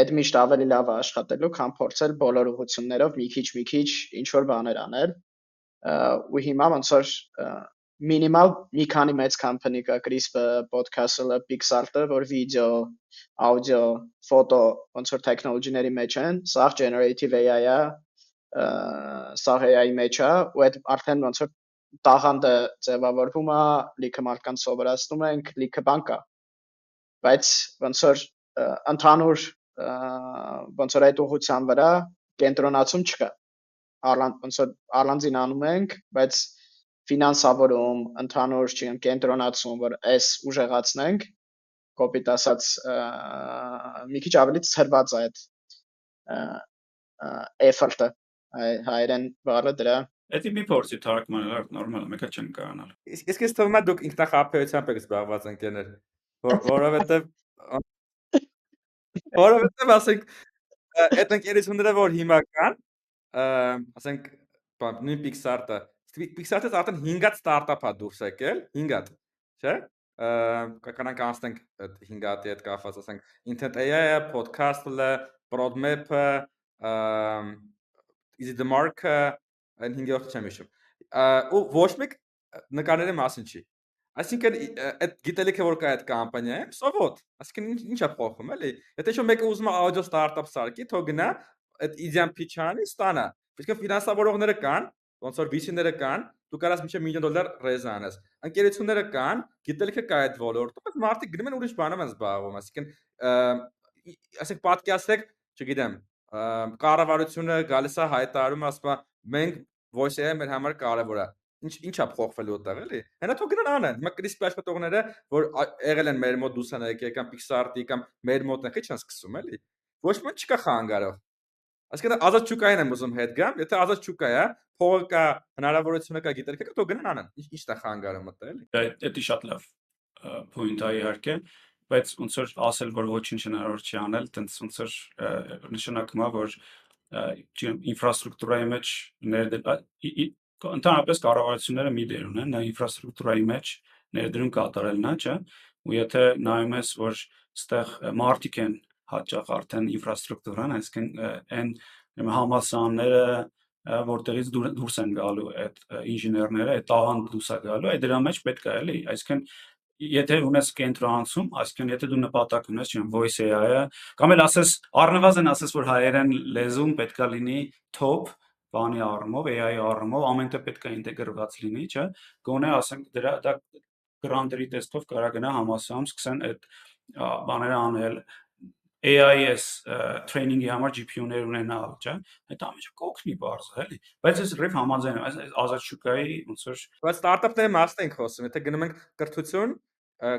այդ միշտ ավելի լավ է աշխատելու, քան փորձել բոլոր ուղղություններով մի քիչ մի քիչ ինչ որ բաներ անել։ Ու հիմա ոնց որ մինիմալ մի քանի մեծ company կա CRISPR, Podcastle-ը, Pixart-ը, որ վիդեո, աուդիո, ֆոտո ոնց որ technology-ների մեջ են, սա generative AI-ը, սա AI-ի մեջ է, ու այդ արդեն ոնց որ տաղանդը ձևավորվում է, լիքը մարդկանց սովորացնում ենք, լիքը բան կա։ Բայց ոնց որ ընդհանուր ոնց որ այդ ուղղության վրա կենտրոնացում չկա։ Արլան ոնց որ առանձին անում ենք, բայց ֆինանսավորում, ընդհանուր չեմ կենտրոնացում, որ այս ուժեղացնենք, կոպիտ ասած մի քիչ ավելի ծրված է այդ effort-ը հայերեն բառը դրա Էդի մի փորձի թարգմանել, նորմալ է, մեկը չեն կարողանալ։ Իսկ իսկ ես թվում է դուք ինքնախապեյությամբ եք զբաղված ընկերներ, որովհետև որովհետև ասենք այդ ընկերությունները որ հիմա կան, ասենք նույն Pixar-ը, Pixar-ը արդեն 5-ած ստարտափ է դուրս եկել, 5-ած, չէ՞։ Կանանք անցնենք այդ 5-ատի հետ կապված, ասենք Intent AI-ը, podcast-ը, roadmap-ը, is it the mark-ը, այն 5-րդը չեմ հիշում։ Ու ոչ մեկ նկարների մասին չի։ Այսինքն այդ գիտելիքը որ կա այդ կամպանիայում, սովոտ։ Այսինքն ինչ է փոխում, էլի։ Եթե շո մեկը ուզում է audio startup սարքի, թող գնա այդ իդեան pitch-անի ստանա։ Իսկ ֆինանսավորողները կան, ոնց որ VC-ները կան, դու կարաս միջի միլիոն դոլար ռեզ անես։ Ընկերությունները կան, գիտելիքը կա այդ ոլորտում, բայց մարդիկ գնում են ուրիշ բանով են զբաղվում, այսինքն ասենք պատկերացրեք, չգիտեմ, կառավարությունը գալիս է հայտարարում, ասում է մենք voice AI մեր համար կարևոր է ինչ ինչա փոխվելու այդտեղ էլի հենա թող գնան անեն հիմա CRISPR աշխատողները որ եղել են մեր մոտ դուսան եկել կամ Pixar-ի կամ մեր մոտ են քիչ են սկսում էլի ոչ ոք չկա խանգարող Այսինքն ազատ շուկային եմ ուզում հետ գամ, եթե ազատ շուկա է, փողը կա, հնարավորությունը կա, գիտելիքը կա, թող գնան անեն։ Ինչ է խանգարում մտել էլի։ Դա դա շատ լավ point է իհարկե, բայց ոնց որ ասել որ ոչինչ հնարավոր չի անել, տենց ոնց որ նշանակում է որ ինֆրաստրուկտուրայի մեջ ներդրել ընդհանրապես կառավարությունները մի դեր ունեն նա ինֆրաստրուկտուրայի մեջ ներդրում կատարելն է, չէ՞։ Ու եթե նայում ես, որ ստեղ մարտիկ են հաճախ արդեն ինֆրաստրուկտուրան, այսինքն այն համասանները որտեղից դուրս են գալու այդ ինժեներները, այդ տաղանդ դուրս է գալու, այդ դրա մեջ պետք է էլի, այսինքն եթե ունես կենտրոնացում, այսինքն եթե դու նպատակ ունես, չեմ voice AI-ը, կամ էլ ասես առնվազն ասես որ հայերեն լեզուն պետքա լինի top բանի առումով, AI առումով ամենտեղ պետք է ինտեգրված լինի, չէ՞։ Գոնե ասենք դրա դա գրանտերի տեսքով կարա գնա համասարում սկսեն այդ բաները անել AIS training-ի համար GPU-ներ ունենալ, չէ՞։ Այդ ամենը կօգնի բարձր, էլի։ Բայց ես ռիվ համաձայն եմ, այս ազատ շուկայի ոնց որ Բայց ստարտափների մասն ենք խոսում, եթե գնում ենք կրթություն,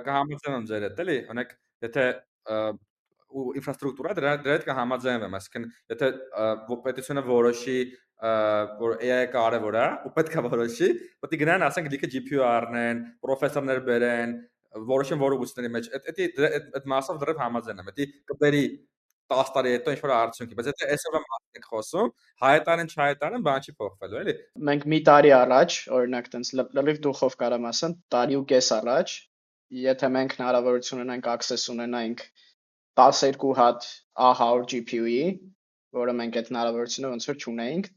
կհամաձայնեմ ձեր հետ, էլի։ Օրինակ, եթե ու ինֆրաստրուկտուրա դրա դրա հետ կհամաձայնվեմ, այսինքն եթե պետությունը որոշի որ AI-ը կարևոր է ու պետք է որոշի, պետք է գնան ասենք լիքը GPU առնեն, պրոֆեսորներ բերեն, որոշեն որ ուղղությունների մեջ այդ այդ մասով դեռ համաձայն եմ, դա կբերի 10 տարի հետո ինչ որ արդյունքի, բայց եթե այսօրվա մասին ենք խոսում, հայտարեն չհայտարեն, բան չի փոխվելու, էլի։ Մենք մի տարի առաջ, օրինակ, տենց լրիվ դուխով կարամ ասեմ, տարի ու կես առաջ, եթե մենք հնարավորություն ունենանք access ունենայինք 12 հատ A100 GPU-ի, որը մենք այդ հնարավորությունը ոնց որ չունեինք,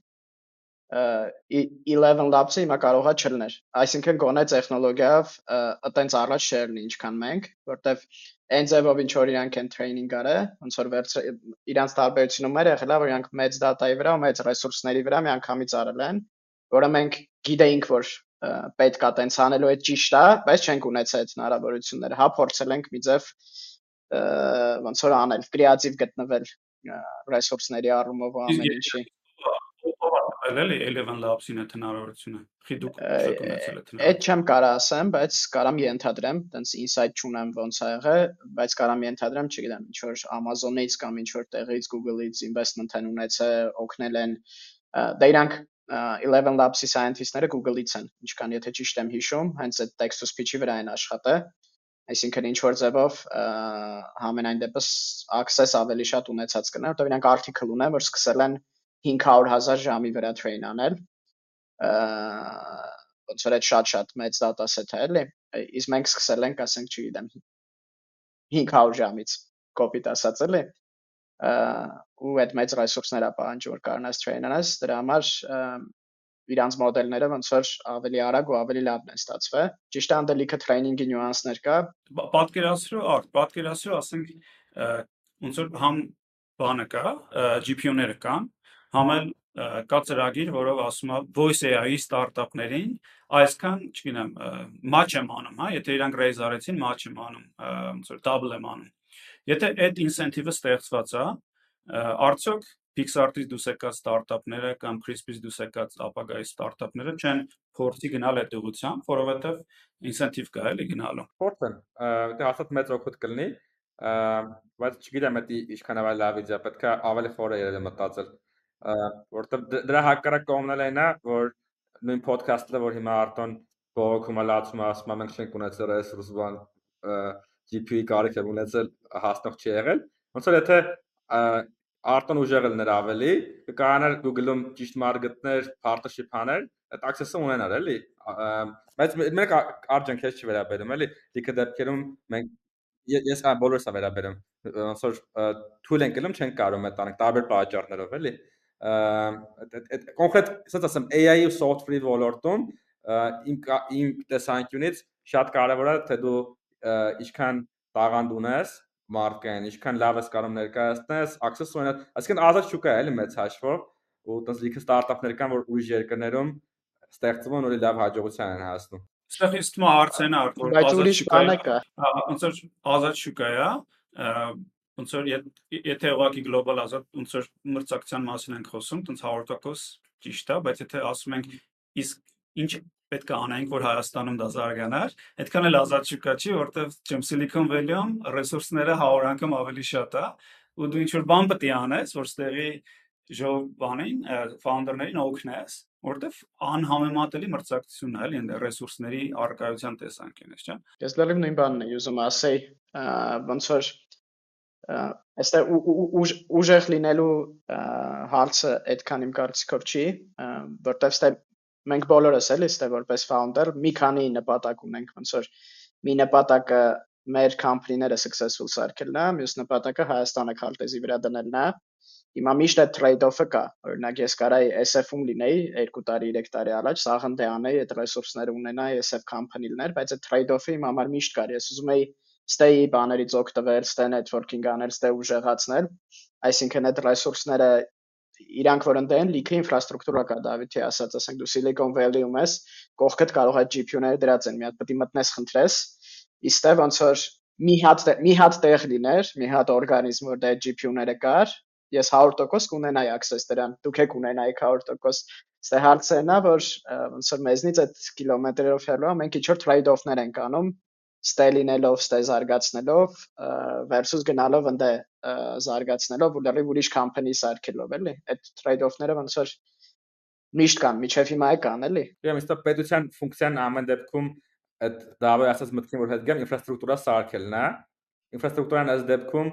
11 labs-ը հիմա կարողա չլներ։ Այսինքն գոնե տեխնոլոգիայով այտենց առաջ չերնի ինչքան մենք, որտեվ այն ձևով ինչ որ իրանք են training արել, ոնց որ վերջ իրանք տարբերություններ եղել է, որ իրանք մեծ data-ի վրա, մեծ ռեսուրսների վրա միանգամից արել են, որը մենք գիտեինք, որ պետք է տենց անելու այդ ճիշտ է, բայց չենք ունեցել այդ հնարավորությունները։ Հա փորձել ենք մի ձև ոնց որ անել, կրեատիվ գտնվել ռեսուրսների առումով ամեն ինչի ով էլի 11 labs-ին այդ հնարավորությունը։ Խի դուք շատ ունեցել եք հնարավորություն։ Այդ չեմ կարող ասեմ, բայց կարամ ենթադրեմ, տենց insight չունեմ ոնց ա եղել, բայց կարամ ենթադրեմ, չգիտեմ, ինչ որ Amazon-ից կամ ինչ որ տեղից Google-ից investment են ունեցել, օգնել են։ Դա իրանք 11 labs-ի scientist-ները Google-ից են, ինչքան եթե ճիշտ եմ հիշում, հենց այդ text to speech-ի վրա են աշխատել այսինքն ինչ որ ձևով համենայն դեպս access ավելի շատ ունեցած կներ, որտեղ իրանք article ունեն, որ սկսել են 500.000 ժամի վրա train անել ոնց որ այդ շատ-շատ մեծ dataset է էլի իսկ մենք սկսել ենք ասենք չգիտեմ 500 ժամից կոպիտ ասած էլի ու այդ մեծ ռեսուրսներ է պահանջում որ կարողանաս train անես դրա համար իրանց մոդելները ոնց որ ավելի արագ ու ավելի լավն են ստացվել։ Ճիշտ անդելիքը training-ի նյուանսներ կա։ Պատկերացրու, արդ, պատկերացրու, ասենք ոնց որ համ բանը կա, GPU-ները կան, համել կա ծրագիր, որով ասում է voice AI-ի ստարտափներին այսքան, չգիտեմ, match եմ անում, հա, եթե իրանք raise արեցին, match եմ անում, ոնց որ double եմ անում։ Եթե այդ incentive-ը ստեղծված է, արդյոք Pixar-ից դուրս եկած ստարտափները կամ CRISPR-ից դուրս եկած ապագայի ստարտափները չեն փորձի գնալ այդ ուղղությամբ, որովհետև incentive կա էլի գնալու։ Փորձեն, դա հաստատ մեծ օգուտ կլինի, բայց չգիտեմ, դա ինչքան ավելի լավ իդեա, պետք է ավելի խորը երևի մտածել որտեղ դրա հակառակ կողմն էլ այնա, որ նույն podcast-ը որ հիմա Արտոն բողոքում է լացում ասում է մենք չենք ունեցել resource բան GPU-ի կարիք եմ ունեցել հասնող չի եղել ոնց որ եթե Արտոն ուժեղ լիներ ավելի կկանար Google-ում ճիշտ մարդ գտներ partnership աներ այդ access-ը ունենար էլի բայց մենք արժան քեզ չվերաբերում էլի դիքը դեպքերում մենք ես ա բոլորս է վերաբերում ոնց որ թույլ ենք գնում չենք կարող մետ անենք տարբեր պատճառներով էլի այդ կոնկրետ ասած ասեմ AI-ի ու software-ի ոլորտում իմ իմ տեսանկյունից շատ կարևոր է թե դու ինչքան տաղանդ ունես մարկային, ինչքան լավ ես կարող ներկայացնես, access ունենալ, այսինքն ազատ շուկա է էլի մեծ հաշվով, ու տես լիքը ստարտափներ կան, որ ուրիշ երկրներում ստեղծվում ու լավ հաջողության են հասնում։ Այստեղ ինձ թվում է հարցն է արդյոք բայց ուրիշ բան կա։ Ոնց որ ազատ շուկա է, ոնց որ եթե ուղղակի գլոբալ ազատ ոնց որ մրցակցության մասին ենք խոսում, տենց 100% ճիշտ է, բայց եթե ասում ենք իսկ ինչ պետք է անենք, որ Հայաստանում դա զարգանար, այդքան էլ ազատ շուկա չի, որտեվ ջեմ Silicon Valley-ում ռեսուրսները 100 անգամ ավելի շատ է, ու դու ինչ որ բան պետք է անես, որ ստեղի ժող բանին, ֆաունդերներին օգնես, որտեվ անհամեմատելի մրցակցություն է, էլի, ընդ ռեսուրսների արկայության տեսանկյունից, չէ՞։ Ես լրիվ նույն բանն եմ ուզում ասել, ոնց որ այստեղ ուժեղ լինելու հարցը այդքան իմ կարծիքով չի, որտեվ ստե մենք բոլորս էլի ստե որպես founder մի քանի նպատակ ունենք, ոնց որ մի նպատակը մեր company-ները successful սարքելն է, մյուս նպատակը Հայաստանը քարտեզի վրա դնելն է։ Հիմա միշտ այդ trade-off-ը կա։ Օրինակ ես կարայի SF-ում լինեի 2 տարի, 3 տարի առաջ, սաղնդե անեի, այդ ռեսուրսները ունենայի, SF company լիներ, բայց այդ trade-off-ը իմ համար միշտ կար։ Ես ուզում էի stay բաներից օգտվել, stay networking անել, stay ուժեղացնել, այսինքն այդ ռեսուրսները իրանք որ ընդեն լիքը ինֆրաստրուկտուրա կա Դավիթի ասած, ասենք դու Silicon Valley-ում ես, կողքդ կարող է GPU-ները դրած են, մի հատ պետք է մտնես խնդրես, իստե ոնց որ մի հատ մի հատ տեղ լիներ, մի հատ օրգանիզմ որ դա GPU-ները կար, ես 100% կունենայի access դրան, դուք եք ունենայիք 100%։ Ստե հարցը նա որ ոնց որ մեզնից այդ կիլոմետրերով հեռու մենք ինչ որ trade-off-ներ ենք անում ստե լինելով, ստե զարգացնելով versus գնալով ընդ զարգացնելով ու դեռ ուրիշ company սարքելով, էլի։ Այդ trade-off-ները ոնց որ միշտ կան, միջև հիմա է կան, էլի։ Ուրեմն իստա պետության ֆունկցիան ամեն դեպքում այդ դավայ ասած մտքին որ հետ գամ ինֆրաստրուկտուրա սարքելն է։ Ինֆրաստրուկտուրան այս դեպքում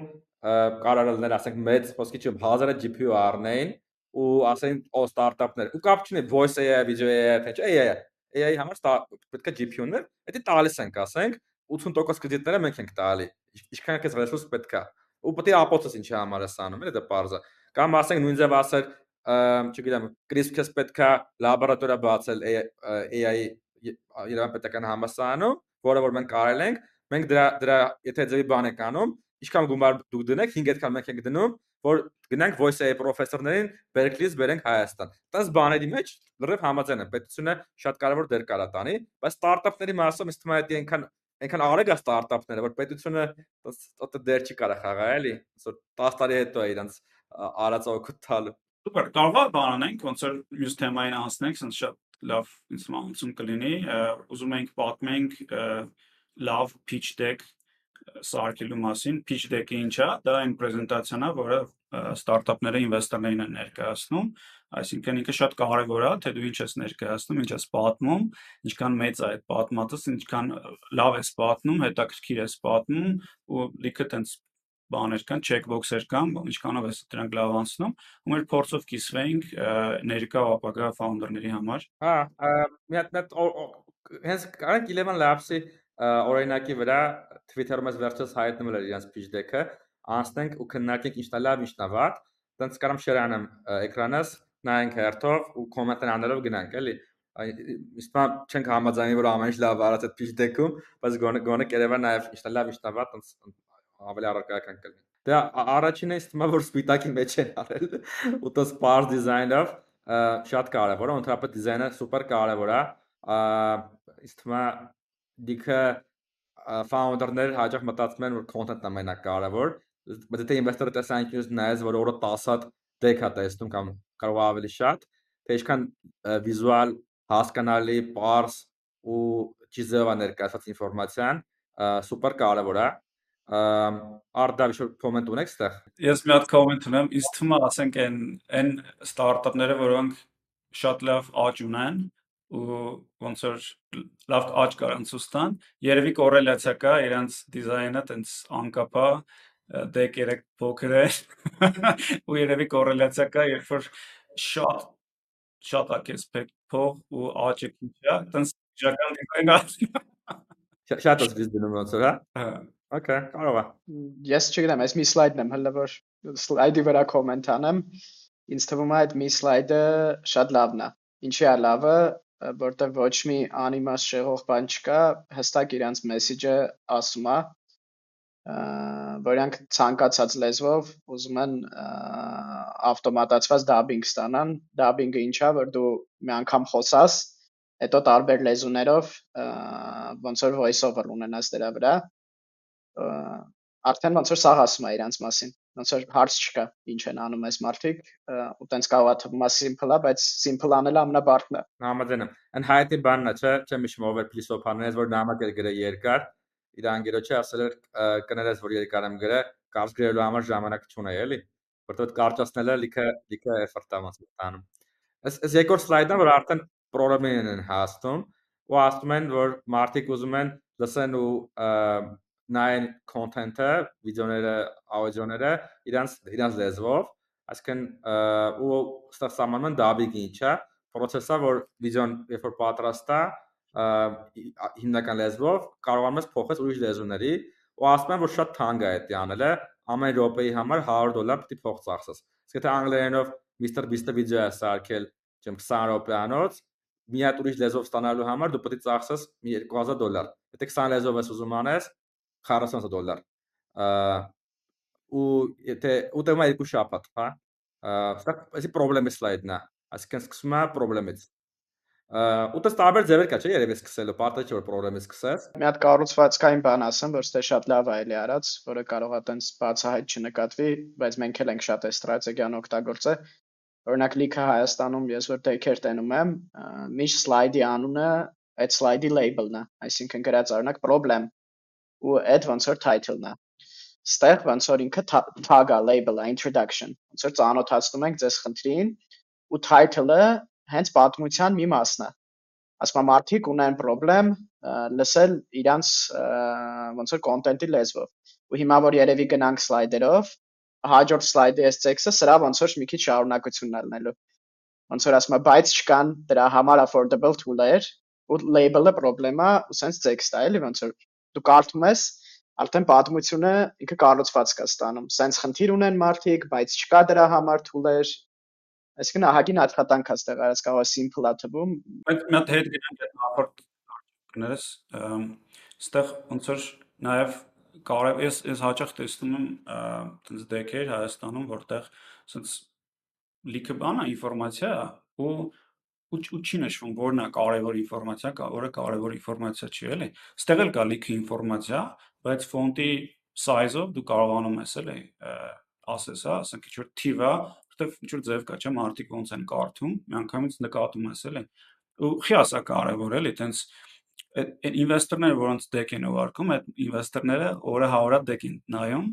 կարող է լինել, ասենք մեծ ոսկի չեմ 1000 GPU առնեին ու ասեն օ ստարտափներ։ Ու կապ չունի voice AI, video AI, թե չէ AI։ AI համար պետք է GPU-ներ, դա տալիս ենք, ասենք 80% կրեդիտները մենք ենք տալի։ Ինչքան է ռեսուրս պետք է։ Ու պետք է ապոցս ինչի համար է սանում, էլի դա բարձա։ Կամ ասենք նույն ձև ասել, չգիտեմ, CRISPR-ս պետք է լաբորատորիա բացել AI-ի Երևան պետական համալսարանում, որը որ մենք կարել ենք, մենք դրա դրա եթե ձևի բան ենք անում, ինչքան գումար դուք դնեք, 5 այդքան մենք ենք դնում, որ գնանք voice AI պրոֆեսորներին Berkeley-ից բերենք Հայաստան։ Դաս բաների մեջ լրիվ համաձայն եմ, պետությունը շատ կարևոր դեր կարա տանի, բայց ստարտափների մասով ինձ թվում է դա այնքան այնքան արագ է ստարտափները, որ պետությունը ըտը դեր չի կարող խաղալ, էլի։ Այսօր 10 տարի հետո է իրանց արած օգուտ տալու։ Սուպեր, կարող է բանանենք, ոնց որ մյուս թեմային անցնենք, sense շատ լավ ինձ մանցում կլինի։ Ուզում ենք պատմենք լավ pitch deck սարքելու մասին։ Pitch deck-ը ինչ է։ Դա այն պրեզենտացիան է, որը ստարտափները ինվեստորներին են ներկայացնում Այսինքն ինքը շատ կարևոր է, թե դու ինչ ես ներկայացնում, ինչ ես պատմում, ինչքան մեծ է այդ պատմածս, ինչքան լավ ես պատմում, հետաքրքիր ես պատմում ու լիքը տենց բաներ կան, checkbox-եր կան, ինչքանով ես դրանք լավ անցնում, ու մեր փորձով կիսվեինք ներկա ապագա founder-ների համար։ Հա, մի հատ մեծ հենց կարանք Eleven Labs-ի օրինակի վրա Twitter-ում ես վերջերս հայտնվել էր իրենց pitch deck-ը, անցնենք ու քննարկենք ինչն է լավ, ինչն է վատ։ Տենց կարամ շերանեմ էկրանս, նայենք հերթով ու կոմենտներ անելով գնանք, էլի։ Իսկ չենք համաձայնի որ ամեն ինչ լավ արած այդ pitch deck-ում, բայց գոնե գոնե կերևա նաև ինչն է լավ, ինչն է վատ, ոնց ավելի առարկայական կլինի։ Դա առաջինը ինձ թվում է որ սպիտակի մեջ են արել ու դա sparse design-ով շատ կարևոր է, ընդհանրապես դիզայնը սուպեր կարևոր է։ Ինձ թվում է դիքը founder-ներ հաճախ մտածում են որ content-ն ամենակարևոր, բայց եթե investor-ը տեսանկյունից նայես որ օրը 10 հատ deck է տեսնում կամ կարող ավելի շատ, թե ինչքան վիզուալ, հասկանալի, པարս ու ճիզովա ներկայացված ինֆորմացիան սուպեր կարևոր է։ Արդա ինչ կոմենտ ունեք ստեղ։ Ես մի հատ կոմենտ ունեմ, ինձ թվում է ասենք այն այն ստարտափները, որոնք շատ լավ աճ ունեն, ու ոնց որ լավ աճ կարան ցույց տան երևի կորելացիա կա իրանց դիզայնը տենց անկապա դե 3 փոքր է ու երևի կորելացիա կա երբ որ շատ շատ է քեզ փող ու աճը քիչ է տենց իշխական դիզայնը շատ ես դիզայնում ոնց հա Okay, կարող է։ Ես չգիտեմ, այս մի սլայդն եմ հələ որ սլայդի վրա կոմենտ անեմ։ Ինձ թվում է այդ մի սլայդը շատ լավն է։ Ինչի է լավը, որտեղ ոչ մի անիմաստ շեղող բան չկա, հստակ իրանց մեսեջը ասում է, որ իրանք ցանկացած լեզվով ուզում են ավտոմատացված դաբինգ ստանան։ Դաբինգը ինչա, որ դու մի անգամ խոսաս, հետո տարբեր լեզուներով ոնց որ voice over ունենաս դրա վրա արդեն ոնց որ սաղ ասում է իրանց մասին ոնց որ հարց չկա ինչ են անում այս մարդիկ ու տենց կարող է թվում է simple-ա բայց simple անելը ամենաբարդն է Համաձայն եմ այն հայտի բանն է չէ չեմ հիշում ով էր փիլիսոփաներից որ նամակ էր գրել երկար իր անգերոջը ասել էր կներես որ երկար եմ գրել կարճ գրելու համար ժամանակ չունեի էլի որտեղ կարճացնելը լիքը լիքը effort է տանում այս այս երկրորդ սլայդը որ արդեն պրոբլեմին են հասնում ու ասում են որ մարդիկ ուզում են լսեն ու նայեն content-ը, վիդեոները, աուդիոները իրանց իրանց լեզվով, այսինքն ու ստեղ սահմանում են դաբինգը ինչա, process-ը, որ վիդեոն երբ որ պատրաստ է, հիմնական լեզվով կարողանում ես փոխել ուրիշ լեզուների ու ասում են որ շատ թանկ է դա անելը ամեն րոպեի համար 100 դոլար պետք է փող ծախսես իսկ եթե անգլերենով Mr. Beast-ը վիդեո է սարքել չեմ 20 րոպեանոց մի հատ ուրիշ լեզվով ստանալու համար դու պետք է ծախսես 2000 դոլար եթե 20 լեզվով ես ուզում անես 40 դոլար ու եթե ուտեմ երկու շաբաթ, հա։ Սա էսի խնդրեմի սլայդն է, այսինքն սկսում է խնդրեմից։ Ուտես տարբեր ձևեր կա, չէ՞, երևի սկսելու, պատը չէ որ խնդրեմից սկսես։ Մի հատ կառուցվածքային բան ասեմ, որ ստե շատ լավ է էլի արած, որը կարող է տենց բացահայտ չնկատվի, բայց մենք էլ ենք շատ է ստրատեգիան օգտագործել։ Օրինակ լիքը Հայաստանում ես որ դեքեր տենում եմ, միշտ սլայդի անունը այդ սլայդի label-ն է, այսինքն գրած օրինակ problem ու այդ ոնց որ title-ն է ստեղ ոնց որ ինքը tag-ա label-ը introduction ոնց որ ծանոթացնում ենք ձեզ խնդրին ու title-ը հենց պատմության մի մասն է ասում եմ մարդիկ ունեն խնդրեմ լսել իրանց ոնց որ content-ի լեզվով ու հիմա որ երևի գնանք սլայդերով հաջորդ սլայդի այս տեքստը սրա ոնց որ մի քիչ շարունակությունն ալնելու ոնց որ ասում եմ բայց չկան դրա համար affordable tool-եր ու label-ը խնդրեմա ու sense տեքստ է էլի ոնց որ դու կարդում ես, արդեն պատմությունը ինքը կառուցված կա ստանում։ Սենց խնդիր ունեն մարդիկ, բայց չկա դրա համար թուլեր։ Այսինքն ահագին աշխատանք է ստեղ արած, կարող է simple-ա թվում։ Մենք մի հատ հետ գնանք այդ նախորդ կներես, ստեղ ոնց որ նաև կարող ես ես հաճախ տեսնում եմ այդպես դեկեր Հայաստանում, որտեղ ասենց լիքը բան է, ինֆորմացիա ու ու ու չի նշվում որն է կարևոր ինֆորմացիա, որը կարևոր ինֆորմացիա չի, էլի։ Ստեղ էլ կա լիքը ինֆորմացիա, բայց ֆոնտի size-ով դու կարողանում ես էլի ասես, հա, ասենք ինչ որ թիվա, որտեվ ինչ որ ձև կա, չէ՞, մարդիկ ոնց են կարդում, միանգամից նկատում ես էլի։ Ու խիասա կարևոր էլի, տենց այդ ինվեստորները, որոնց դեք են ուղարկում, այդ ինվեստորները օրը 100-ը դեք են նայում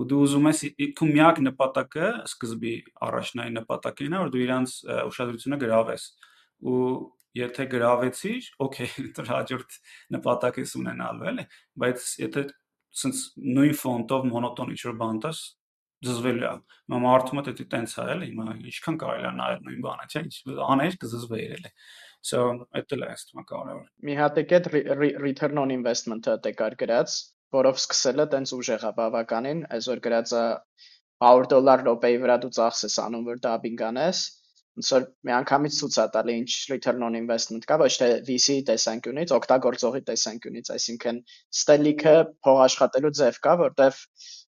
ու դու ուզում ես քո միակ նպատակը սկզբի առաջնային նպատակն է որ դու իրանց ուշադրությունը գրավես ու եթե գրավեցիր, օքեյ, դեռ հաջորդ նպատակ ես ունենալու էլի, բայց եթե սենց նույն ֆոնտով մոնոտոն ինչ-որ բան տաս, զզվելու է։ Մա մարդու մոտ դա տենց է էլի, հիմա ինչքան կարելի է նայել նույն բանը, չէ՞, ինչ աներ կզզվեիր էլի։ So, այդ էլ է ասում կարևոր։ Մի հատ է այդ return on investment-ը դե կար գրած, որով սկսելը տենց ուժեղ է բավականին, այսօր գրածը 100 դոլար րոպեի վրա դու ծախսես անում, որ դաբինգ անես, ոնց որ միանգամից ցույց է տալի ինչ return on investment կա, ոչ թե VC տեսանկյունից, օգտագործողի տեսանկյունից, այսինքն ստելիքը փող աշխատելու ձև կա, որտեվ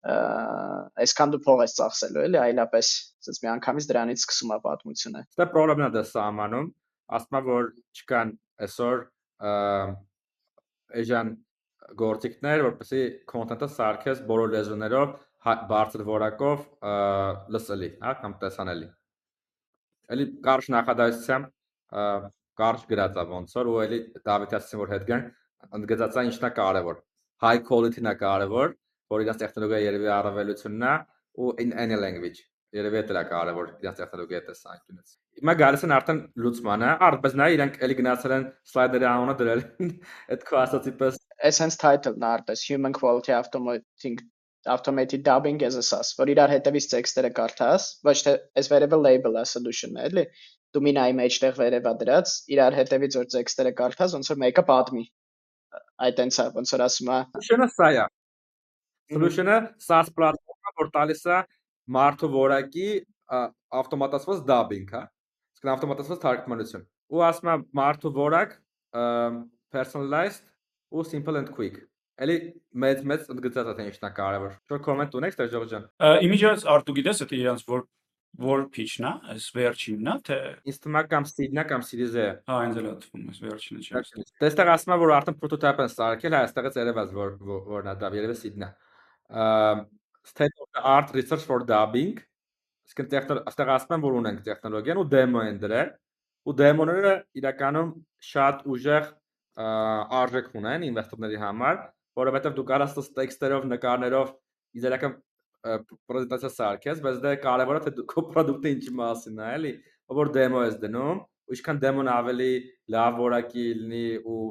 այսքան դու փող ես ծախսելու, էլի, այլապես ասես միանգամից դրանից սկսում է պատմությունը։ Դա պրոբլեմն է դա սահմանում, ասում եմ որ չկան այսօր էժան գործիքներ, որպեսզի content-ը սարքես բոլոր լեզուներով բարձր որակով լսելի, հա, կամ տեսանելի էլի կարճ նախադասությամբ կարճ գրած է ոնց որ ու էլի Դավիթյասին որ հետ գան ընդգծածա ինչն է կարևոր high quality-ն է կարևոր որ իրաց տեխնոլոգիա երևի առավելությունն է ու in any language երևի դա կարևոր իրաց տեխնոլոգիա տեսանկյունից Հիմա գալիս են արդեն լուծմանը, արդպես նա իրենք էլի գնացել են սլայդերի անունը դրել այդ քո ասացի պես Essence title-ն արդպես Human Quality Automating Automated Dubbing as a SaaS, որ իրար հետևից տեքստերը կարդաս, ոչ թե այս վերևը label-ը solution-ն է, էլի։ Դու մինայի մեջտեղ վերևա դրած, իրար հետևից որ տեքստերը կարդաս, ոնց որ մեկը պատմի։ Այդ այնց է, ոնց որ ասում է։ Solution-ը սա է։ Solution-ը SaaS պլատֆորմա, որ տալիս է մարդու որակի ավտոմատացված dubbing, հա իսկ ավտոմատացված թարգմանություն։ Ու ասում եմ մարդու որակ personalized ու simple and quick։ Էլի մեծ մեծ ընդգծած է թե ինչն է կարևոր։ Շուտ կոմենտ ունեք, Ժորժ ջան։ Image-ը արտու գիտես, դա իրանց որ որ pitch-ն է, այս վերջինն է, թե ինձ թվում է կամ seed-ն է կամ series է։ Հա, ինձ էլ է թվում, այս վերջինը չէ։ Դեստեղ ասում է որ արդեն prototype են սարքել, այստեղից երևաց որ որն է դա, երևի seed-ն է։ State of the art research for dubbing Իսկ տեխնո այստեղ ասում են, որ ունենք տեխնոլոգիան ու դեմո են դրել, ու դեմոները իրականում շատ ուժեղ արժեք ունեն ինվեստորների համար, որովհետև դու կարաս տեքստերով, նկարներով իդեալական պրեզենտացիա սարքես, բայց դա կարևորը թե քո product-ը ինչի մասին է, էլի, որ դեմո ես դնում, ու ինչքան դեմոն ավելի լավ որակի լինի ու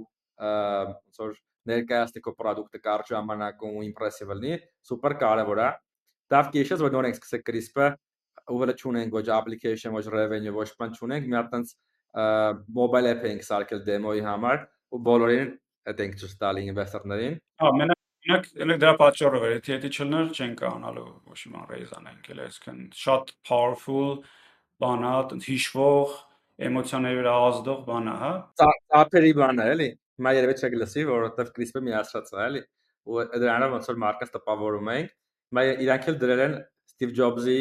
ոնց որ ներկայացնի քո product-ը կարճ ժամանակում ու impressive լինի, սուպեր կարևոր է։ Դավ կիշես որ նոր ենք սկսել CRISP-ը ուղղը չունենք ոչ application, ոչ revenue, ոչ բան չունենք, մի հատ տենց mobile app ենք սարքել դեմոյի համար ու բոլորին այդ ենք ցույց տալի ինվեստորներին։ Հա, մենակ մենակ elə դրա պատճառով է, եթե դա չլներ չեն կանալու ոչ մի բան raise անենք, էլ այսքան շատ powerful բան է, տենց հիշվող, էմոցիաների վրա ազդող բան է, հա։ Ծափերի բան է, էլի։ Հիմա երևի չեք լսի, որովհետև CRISPR-ը միացած է, էլի։ Ու դրանով ոնց որ մարկաս տպավորում ենք։ Հիմա իրանք էլ դրել են Steve Jobs-ի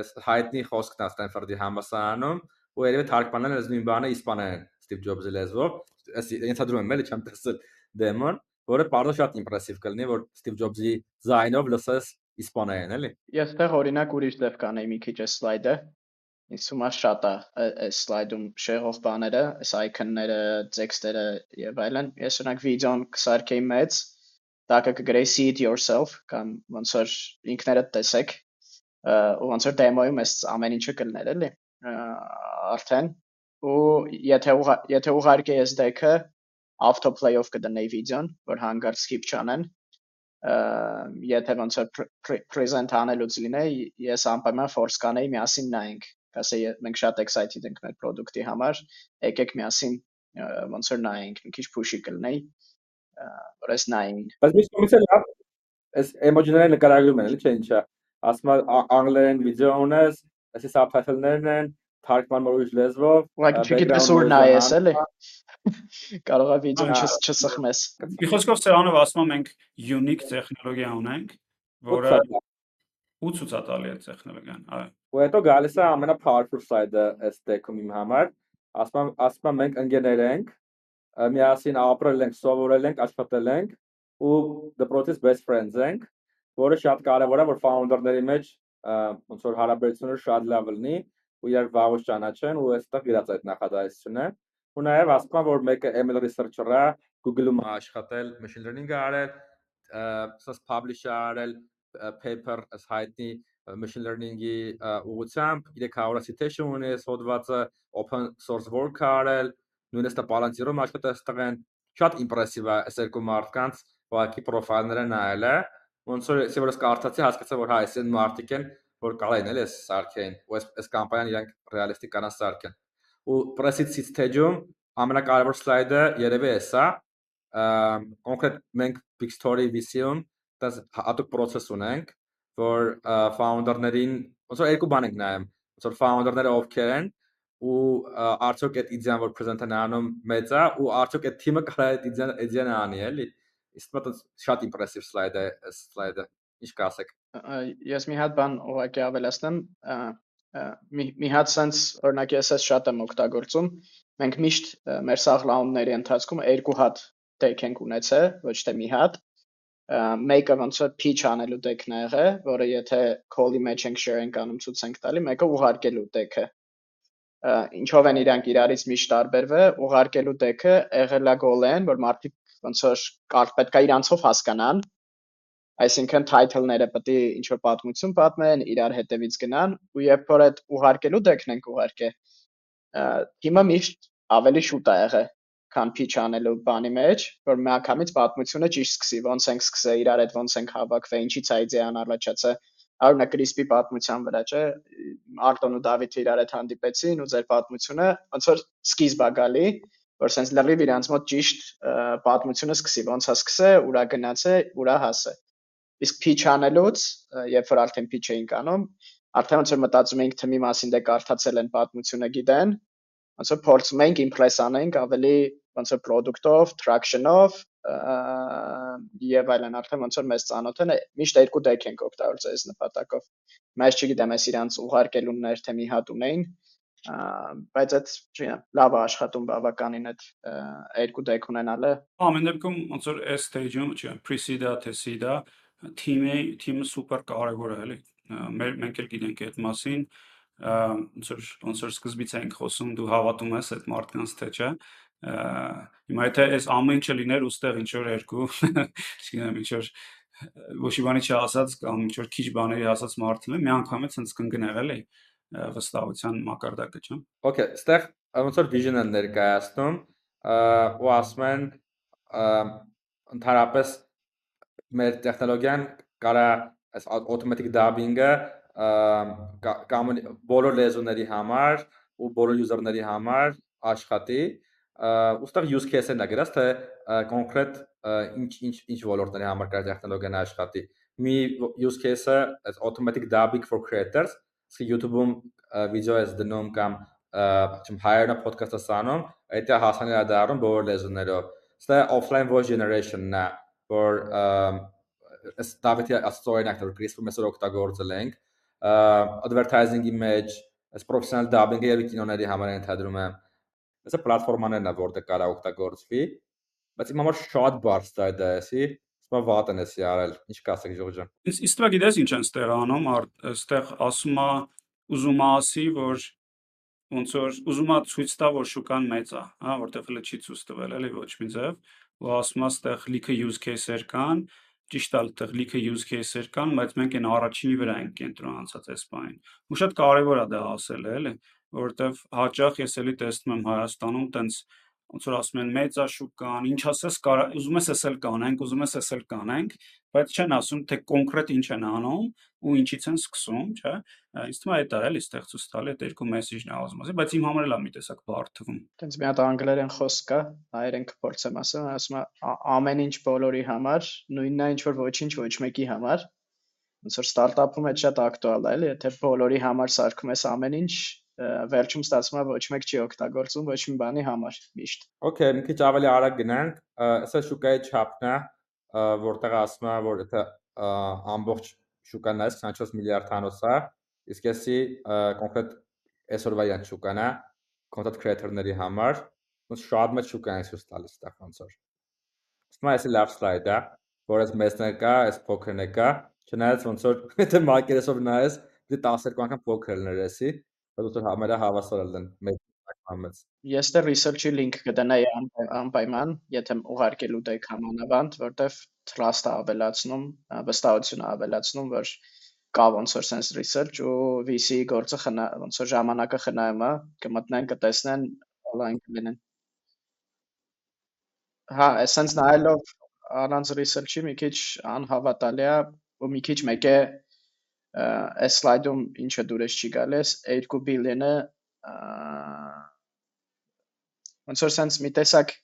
այս հայտնի խոսքն է Ստենֆորդի համասարանում ու երևի թարգմանել այս նույն բանը իսպաներեն Steve Jobs-ի լեզվով այս ենթադրում եմ էլի չեմ տեսել դեմոն որը բարձր շատ իմպրեսիվ կլինի որ Steve Jobs-ի զայնով լսես իսպաներեն էլի ես տեղ օրինակ ուրիշ դեպ կանեի մի քիչ այս սլայդը ինձ թվում է շատ է այս սլայդում շեղող բաները, այս icon-ները, տեքստերը եւ այլն։ Ես օրինակ վիդեոն կսարքեի մեծ, տակը կգրեի see it yourself կամ ոնց որ ինքներդ տեսեք ու ոնց որ դեմոյում էս ամեն ինչը կլներ էլի արդեն ու եթե եթե ուղարկե ես դեկը autoplay-ով կդնեի վիդեոն, որ հանգարց skip չանեն, եթե ոնց որ present անելուց լինեի, ես անպայման force կանեի միասին նայենք, ասեի մենք շատ excited ենք մեր product-ի համար, եկեք միասին ոնց որ նայենք, մի քիչ push-ի կլնեի, որ ես նային։ Բայց միշտ է լավ, այս emoji-ները նկարագրում են, էլի չէ ինչա ասում անգլերեն վիդեո ունես, այսի սաբտայթլներն են, թարգմանվում ուրիշ լեզվով։ Ուղղակի չգիտես ուր նայես, էլի։ Կարող է վիդեոն չսխմես։ Մի խոսքով Սերանով ասում եմ մենք unique տեխնոլոգիա ունենք, որը ու ցուցատալի է տեխնոլոգիան, այո։ Ու հետո գալիս է ամենա powerful side-ը այս տեքում իմ համար։ Ասում եմ, ասում եմ մենք ընկերներ ենք, միասին ապրել ենք, սովորել ենք, աշխատել ենք ու դպրոցից best friends ենք որը շատ կարևոր է որ founder-ների մեջ ոնց որ հարաբերությունը շատ լավ լինի ու իրար վաղուց ճանաչեն ու այստեղ գրած այդ նախադասությունը ու նաև ասում եմ որ մեկը ML researcher-ը Google-ում աշխատել machine learning-ը արել սա publish-ը արել paper as հայտնի machine learning-ի ուղղությամբ 300 citation ունի հոդվածը open source work արել նույնիսկ Palantir-ում աշխատել այստեղ են շատ իմպրեսիվ է այս երկու մարդկանց ուղղակի պրոֆայլները նայելը ոնց որ ես որ կարդացի հասկացա որ հա այս են մարտիկ են որ կարող են էլի այս սարքեն ու այս այս կամպանիան իրանք ռեալիստիկ կանա սարքեն ու press-it stage-ում ամենակարևոր սլայդը երևի է սա կոնկրետ մենք big story VC-ում դաս հատուկ process ունենք որ founder-ներին ոնց որ երկու բան ենք նայում ոնց որ founder-ները ովքեր են ու արդյոք այդ իդեան որ present-ն անում մեծ է ու արդյոք այդ թիմը կարող է այդ իդեան իդեան անի էլի իսկ մտած շատ իմպրեսիվ սլայդ է սլայդը ինչ կասեք ես մի հատ բան ուղղակի ավելացնեմ մի մի հատ sense օրինակ ես ես շատ եմ օգտագործում մենք միշտ մեր սաղ լաունների ընթացքում երկու հատ deck ենք ունեցել ոչ թե մի հատ մեկը ոնց որ pitch անելու deck-ն է եղել, որը եթե call-ի մեջ ենք share ենք անում ցույց ենք տալի, մեկը ուղարկելու deck-ը ինչով են իրանք իրարից միշտ տարբերվել ուղարկելու deck-ը եղել է goal-ն, որ մարդիկ ոնց որ կար պետքա իրանցով հասկանան այսինքն title-ները պետք է ինչ որ պատմություն պատմեն, իրար հետևից գնան ու երբ որ այդ ուղարկելու դեկն ենք ուղարկե թիմը միշտ ավելի շուտ է եղել քան pitch անելու բանի մեջ, որ միանգամից պատմությունը ճիշտ սկսի, ոնց ենք սկսել իրար հետ, ոնց ենք հավաքվել, ինչից է իդեան առաջացել Արունը Կրիսպի պատմության վրա չէ Արտոն ու Դավիթը իրար հետ հանդիպեցին ու ձեր պատմությունը ոնց որ սկիզբ է գալի որ sense լրիվ իրանց մոտ ճիշտ պատմությունը սկսի ոնց է սկսել ուրա գնացել ուրա հասել իսկ pitch անելուց երբ որ արդեն pitch էինք անում արդեն ոնց որ մտածում էինք թմի մասին դե կարդացել են պատմությունը գիտեն ոնց որ փորձում էինք impress անենք ավելի ոնց որ product-ով, traction-ով եւ այլն արդեն ոնց որ մեզ ծանոթ են միշտ երկու deck ենք օգտագործել այս նպատակով մայս չգիտեմ այս իրանց ուղարկելուններ թե մի հատ ունեին բայց այդ չգիտեմ լավ է աշխատում բավականին այդ երկու deck ունենալը ամեն դեպքում ոնց որ այս stage-ում չգիտեմ pre-seed-ա թե seed-ա թիմի թիմը սուպեր կարևոր է էլի մենք էլ գիտենք այդ մասին ոնց որ ոնց որ սկզբից ենք խոսում դու հավատում ես այդ մարդկանց թե չէ Հիմա եթե այս ամեն ինչը լիներ ուստեղ ինչ որ երկու, չգիտեմ, ինչ որ ոչ մի բանի չասած կամ ինչ որ քիչ բաների ասած մարդն է, մի անգամից հենց կընկներ էլի վստահության մակարդակը, չէ՞։ Okay, ստեղ ոնց որ vision-ը ներկայացնում ու ասում են ընդհանրապես մեր տեխնոլոգիան կարա այս automatic dubbing-ը կամ բոլոր լեզուների համար ու բոլոր user-ների համար աշխատի ուստեղ use case-ն է գրած թե կոնկրետ ինչ ինչ ինչ ոլորտների համար կարելի տեխնոլոգիան աշխատի մի use case-ը as automatic dubbing for creators իսկ YouTube-ում վիդեո ես դնում կամ չեմ հայերենը podcast-ը սանում այդ է հասանելի դառնում բոլոր լեզուներով ստե offline voice generation-ն է որ ես Դավիթի աստորին ակտոր գրիսում ես օգտագործել ենք advertising-ի մեջ այս professional dubbing-ը եւ կինոների համար ընդհանրում եմ Սա պլատֆորմաներն է, որտեղ կարա օգտագործվի, բայց իմ համար շատ բարձ է դա էսի, սա վատ են էսի արել։ Ինչ կասեք Ժորժ ջան։ Իսկ իստվա գիտես ինչ են ստեղ անում, այստեղ ասում է ուզում ասի, որ ոնց որ ուզում է ցույց տա, որ շուկան մեծ է, հա, որտեղ հələ չի ցույց տվել, էլի ոչ մի ձև, ու ասում է ստեղ լիքը use case-եր կան, ճիշտ է, այդտեղ լիքը use case-եր կան, բայց մենք այն առաջինի վրա ենք կենտրոնացած այս բանին։ Ու շատ կարևոր է դա ասել, էլի, որովհետև հաճախ ես էլի տեսնում եմ Հայաստանում տենց ոնց որ ասում են մեծա շուկան, ինչ ասես, ուզում ես էսել կանենք, ուզում ես էսել կանենք, բայց չեն ասում թե կոնկրետ ինչ են անում ու ինչից են սկսում, չէ՞։ Իսկ թվում է դա էլի ստեղծուց տալի այդ երկու մեսեջն ասի, բայց իմ համար էլ է մի տեսակ բարդ թվում։ Տենց մի հատ անգլերեն խոսք կա, հայերեն կփորձեմ ասեմ, ասում է ամեն ինչ բոլորի համար, նույնն է ինչ որ ոչինչ ոչ մեկի համար ոնց որ ստարտափում է շատ ակտուալ է, էլի, եթե բոլորի համար սարքում ես ամեն ինչ, վերջում ստացվում է ոչ մեկ չի օգտագործում ոչ մի բանի համար միշտ։ Okay, մի քիչ ավելի արագ գնանք։ Սա շուկայի չափն է, որտեղ ասում է, որ եթե ամբողջ շուկան այս 24 միլիարդ հանոց է, իսկ էսի կոնկրետ այսօրվա յան շուկան է content creator-ների համար, ոնց շատ մեծ շուկա է ցույց տալիս դա ոնց որ։ Ստմա էսի լավ սլայդ է, որ այս մեծն է կա, այս փոքրն է կա, չնայած ոնց որ եթե մարկերեսով նայես, դի 12 անգամ փոքր լիներ էսի, Դուք համերա հավասար են մեծ համից։ Ես դեռ research-ի link կդնայի անպայման, եթե ուղարկելու դեք համանավանդ, որտեվ trust-ը ավելացնում, վստահությունը ավելացնում, որ կա ոնց որ sense research ու VC գործը խնա ոնց որ ժամանակը խնայում է, կմտնեն, կտեսնեն, online կլինեն։ Հա, essence նայելով առանց research-ի մի քիչ անհավատալի է ու մի քիչ մեկ է այս սլայդում ինչը դուրս չի գալիս 2 բիլիոնը ոնց որ sense մի տեսակ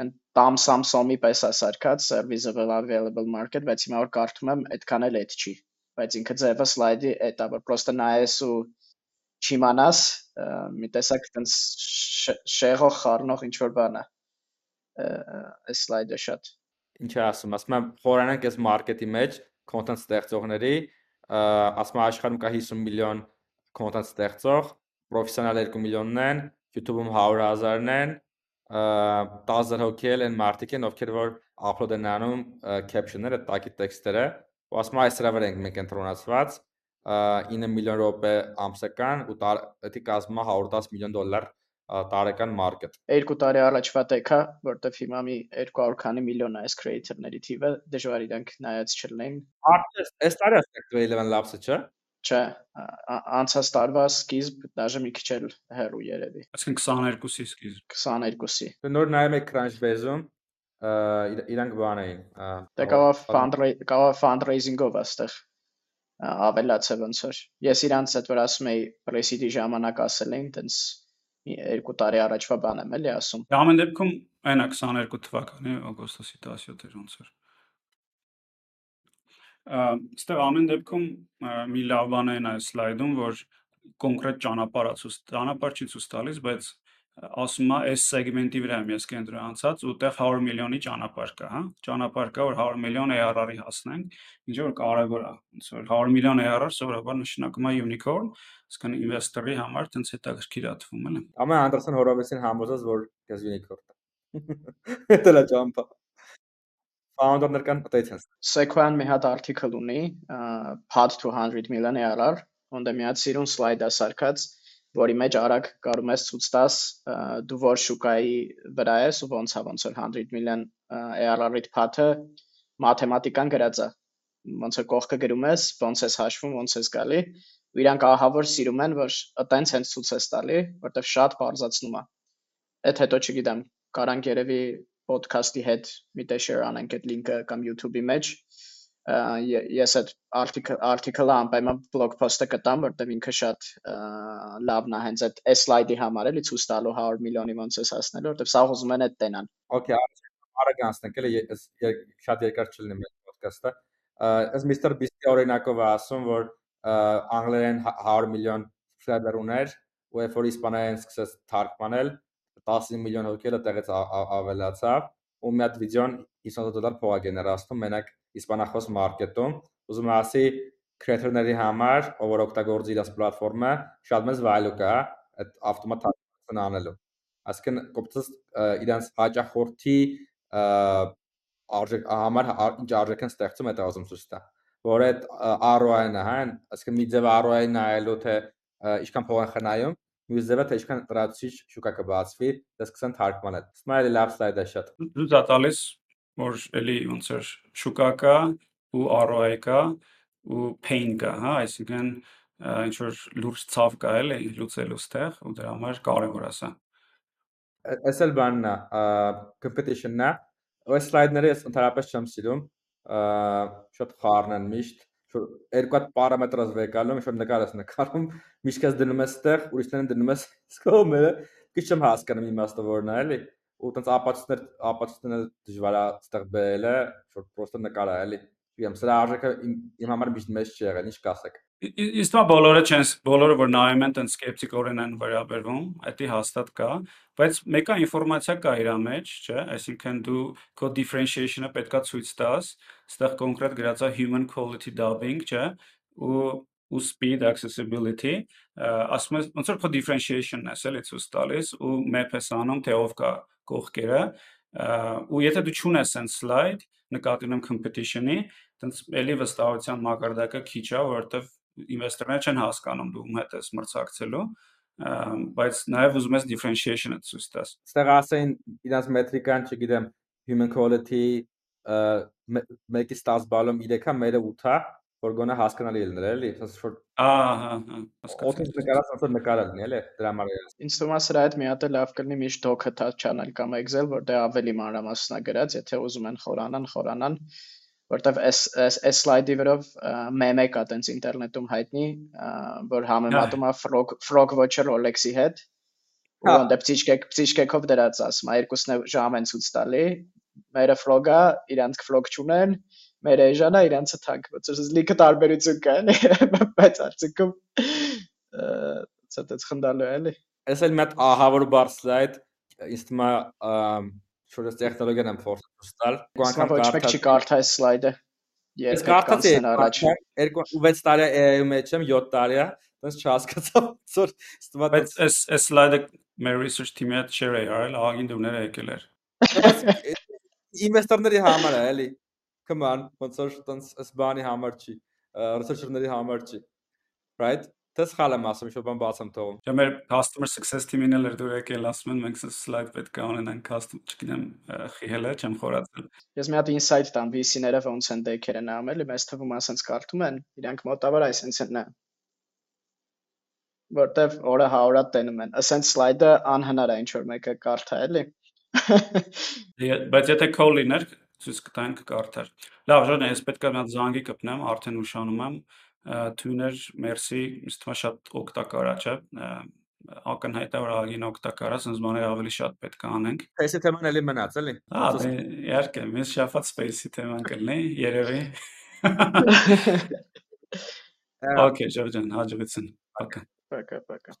and tam Samsung-ի պես է սարքած serviceable available market, բայց հիմա որ կարդում եմ, այդքան էլ այդ չի։ Բայց ինքը ձևը սլայդի էտա, որ պրոստը նայես ու չիմանաս, մի տեսակ տենց շեղող խառնող ինչ որ բան է։ Այս սլայդը շատ։ Ինչ է ասում, ասում եմ խորանանք այս մարքեթի մեջ content ստեղծողների ասում աշխարհում կա 50 միլիոն content ստեղծող, պրոֆեսիոնալ 2 միլիոնն են, YouTube-ում 100.000-ն են, 10000 հոգի էլ են մարդիկ են, ովքեր որ upload են անում caption-ները, տակի տեքստերը, ու ասում այս սրա վրա ենք մենք ընտրոնացված 9 միլիոն րոպե ամսական ու դա կազմում է 110 միլիոն դոլար տարեկան մարքեթ։ Երկու տարի առաջվա տեքա, որտեվ հիմա մի 200 քանի միլիոն այս creator-ների թիվը, դժվար իրանք նայած չլինեն։ Արդեն այս տարի ստեղծվել 11 Labs-ը, չէ՞։ Չէ, անցած տարվա սկիզբ, դաժե մի քիչ էլ հեռու երևի։ Այսինքն 22-ի սկիզբ։ 22-ի։ Նոր նայում եք Crunchbase-ում, իրանք բան էին։ Դե կարող կարող fundraising-ով աստեղ ավելացել ոնց որ։ Ես իրանց այդ որ ասում էի Prestige ժամանակ ասել էին, տենց երկու տարի առաջվա բան եմ էլի ասում։ Ամեն դեպքում այնա 22 թվականի օգոստոսի 17-ը ոնց որ Այստեղ ամեն դեպքում մի լավ բան այն այս սլայդում, որ կոնկրետ ճանապարհ ցույց, ճանապարհ չի ցույց տալիս, բայց ասում է այս սեգմենտի վրա եմ ես կենտրոնացած ու տեղ 100 միլիոնի ճանապարհ կա, հա։ Ճանապարհ կա, որ 100 միլիոն ARR-ի հասնենք, ինչ որ կարևոր է։ Ոնց որ 100 միլիոն ARR սովորաբար նշանակում է unicorn, այսինքն ինվեստորի համար տենց հետաքրքիր է թվում, էլի։ Ամեն Անդերսոն Հորովեսին համոզած, որ քեզ unicorn։ Դա լա ճամփա founder-ներ կան potential։ Sequoia-ն մի հատ article ունի, path to 100 million ARR, ունդ է մի հատ սիրուն slide-ա սարքած, որի մեջ արագ կարող ես ցույց տաս դու որ շուկայի վրա ես ու ոնց է ոնց որ 100 million ARR-ի path-ը մաթեմատիկան գրած է ոնց է կողքը գրում ես, ոնց ես հաշվում, ոնց ես գալի, ու իրանք ահավոր սիրում են, որ այտենց հենց ցույց ես տալի, որտեվ շատ բարձացնում է։ Այդ հետո չգիտեմ, կարանք երևի podcast-ի հետ մի տե share անենք այդ link-ը կամ YouTube-ի մեջ ես այդ article article-ը անպայման blog post-ը կտամ, որտեղ ինքը շատ լավն է հենց այդ slide-ի համար էլի ցույց տալու 100 միլիոնի ոնց էս հասնելու, որտեղ սա ուզում են այդ տենան։ Okay, արագ անցնենք էլի շատ երկար չլինի մեր podcast-ը։ Այս Mr. Beast-ի օրինակով ասում, որ անգլերեն 100 միլիոն subscriber ուներ, ու երբ որ իսպաներեն սկսեց թարգմանել, 10 միլիոն հոգի տեղից ավելացավ ու մի հատ վիդեոն 50 դոլար փող է գեներացնում մենակ իսպանախոս մարքետում ուզում եմ ասի creator-ների համար ով որ օգտագործի իր պլատֆորմը շատ մեծ value կա այդ ավտոմատ թարգմանություն անելու այսինքն կոպտս իրանց հաճախորդի արժեք համար ինչ արժեք են ստեղծում այդ ուզում ցույց տա որ այդ ROI-ն հա այսինքն մի ձև ROI-ն նայելու թե ինչքան փող են խնայում մյուս ձևը թե ինչքան տրացիչ շուկա կբացվի, դա սկսեն թարգմանել։ Smile լավ սլայդ է շատ։ Դու դա տալիս որ էլի ոնց որ շուկա կա ու ROI կա ու pain կա, հա, այսինքն ինչ որ լուրջ ցավ կա էլի լուծելու ստեղ ու դրա համար կարևոր է սա։ Այս էլ բանն է, competition-ն է։ Այս սլայդները ես ընդհանրապես չեմ սիրում, շատ խառն են միշտ երկու հատ պարամետրած վեկալում, ինչ որ նկար ես նկարում, միշտ ես դնում ես ստեղ, ուրիշներին դնում ես սկոմերը, քիչ չեմ հասկանում իմաստը որն է, էլի։ Ու տենց ապացույցներ, ապացույցները դժվար է ստեղ բերելը, որ պրոստը նկար է, էլի։ Չգիտեմ, սրա արժեքը իմ համար միշտ մեծ չի եղել, ինչ կասեք։ Իսկ մա բոլորը չեն, բոլորը որ նայում են, տենց սկեպտիկորեն են վերաբերվում, դա հաստատ կա, բայց մեկը ինֆորմացիա կա իր մեջ, չէ, այսինքն դու քո differentiation-ը պետքա ցույց տաս, այստեղ կոնկրետ գրած է human quality dubbing, չէ, ու ու speed accessibility, ասում ես ոնց որ քո differentiation-ն է, էլի ցույց տալիս ու map ես անում, թե ով կա կողքերը, ու եթե դու չունես այն slide, նկատի ունեմ competition-ի, տենց էլի վստահության մակարդակը քիչ է, որովհետև ինվեստորները չեն հասկանում դու ում հետ ես մրցակցելու բայց նաև ուզում ես differentiation-ը ցույց տաս։ Ստեղ ասեն իրանց մետրիկան, չգիտեմ, human quality 1-ից 10 բալում 3-ա, մերը 8-ա, որ գոնե հասկանալի լիներ, էլի, ասես որ ահա, հասկացա։ Օտից նկարած ասած նկարը լինի, էլի, դրա համար է։ Ինձ թվում է սրա հետ մի հատ լավ կլինի միշտ doc-ը channel կամ Excel, որտեղ ավելի մանրամասն է գրած, եթե ուզում են խորանան, խորանան, որտեվ այս այս այս սլայդի վրով մեմե կա տենց ինտերնետում հայտնի, որ համեմատում է frog frog watcher Rolex-ի հետ։ Ու այնտեղ փիչկեք փիչկեկով դրած ասում, երկուսն է ժամ են ցույց տալի։ Մերը frog-ը, իրանք frog չունեն, մեր էժանա իրանցը թանկ, որ լիքը տարբերություն կա, բայց արդյունքում ցած խնդալու էլի։ Այս էլ մի հատ ահավոր բարձ սլայդ, ինձ թվում է շուտ է տեխնոլոգիան եմ փորձում տալ։ Անկամ ոչ մեկ չի կարդա այս սլայդը։ Ես կարդացի առաջ 2-6 տարի AI-ի մեջ եմ 7 տարի է, դες չհասկացա որ ստվա բայց այս այս սլայդը մեր research team-ի հետ share է արել, աղագին դուրները եկել էր։ Ինվեստորների համար է, էլի։ Come on, ոնց որ տենց այս բանի համար չի, researcher-ների համար չի։ Right? Դա սխալ եմ ասում, շո բան բաց եմ թողում։ Չէ, մեր customer success team-ին էլ դուր եկել ասում են մենք slide պետք է ունենանք custom, չգիտեմ, խիհել է, չեմ խորացել։ Ես մի հատ insight տամ VC-ները ոնց են դեքերը նամել, մեզ թվում է ասենց կարդում են, իրանք մոտավոր այսպես են նա որտեվ օրը 100-ատ տենում են։ Ասենց սլայդը անհնար է ինչ որ մեկը կարդա էլի։ Բայց եթե քո լիներ, ցույց կտանք կարդար։ Լավ, ժողովուրդ, ես պետք է մի հատ զանգի կպնեմ, արդեն ուշանում եմ։ Թույներ, մերսի, ինձ թվում է շատ օգտակար է, չէ՞ ակնհայտ է որ ագին օգտակար է, ասես բաներ ավելի շատ պետք է անենք։ Space-ի թեման էլի մնաց, էլի։ Հա, դե իհարկե, մյուս շաբաթ Space-ի թեման կլինի, երևի։ Okay, Ժորժան, հաջողություն։ Пока։ Пока, пока։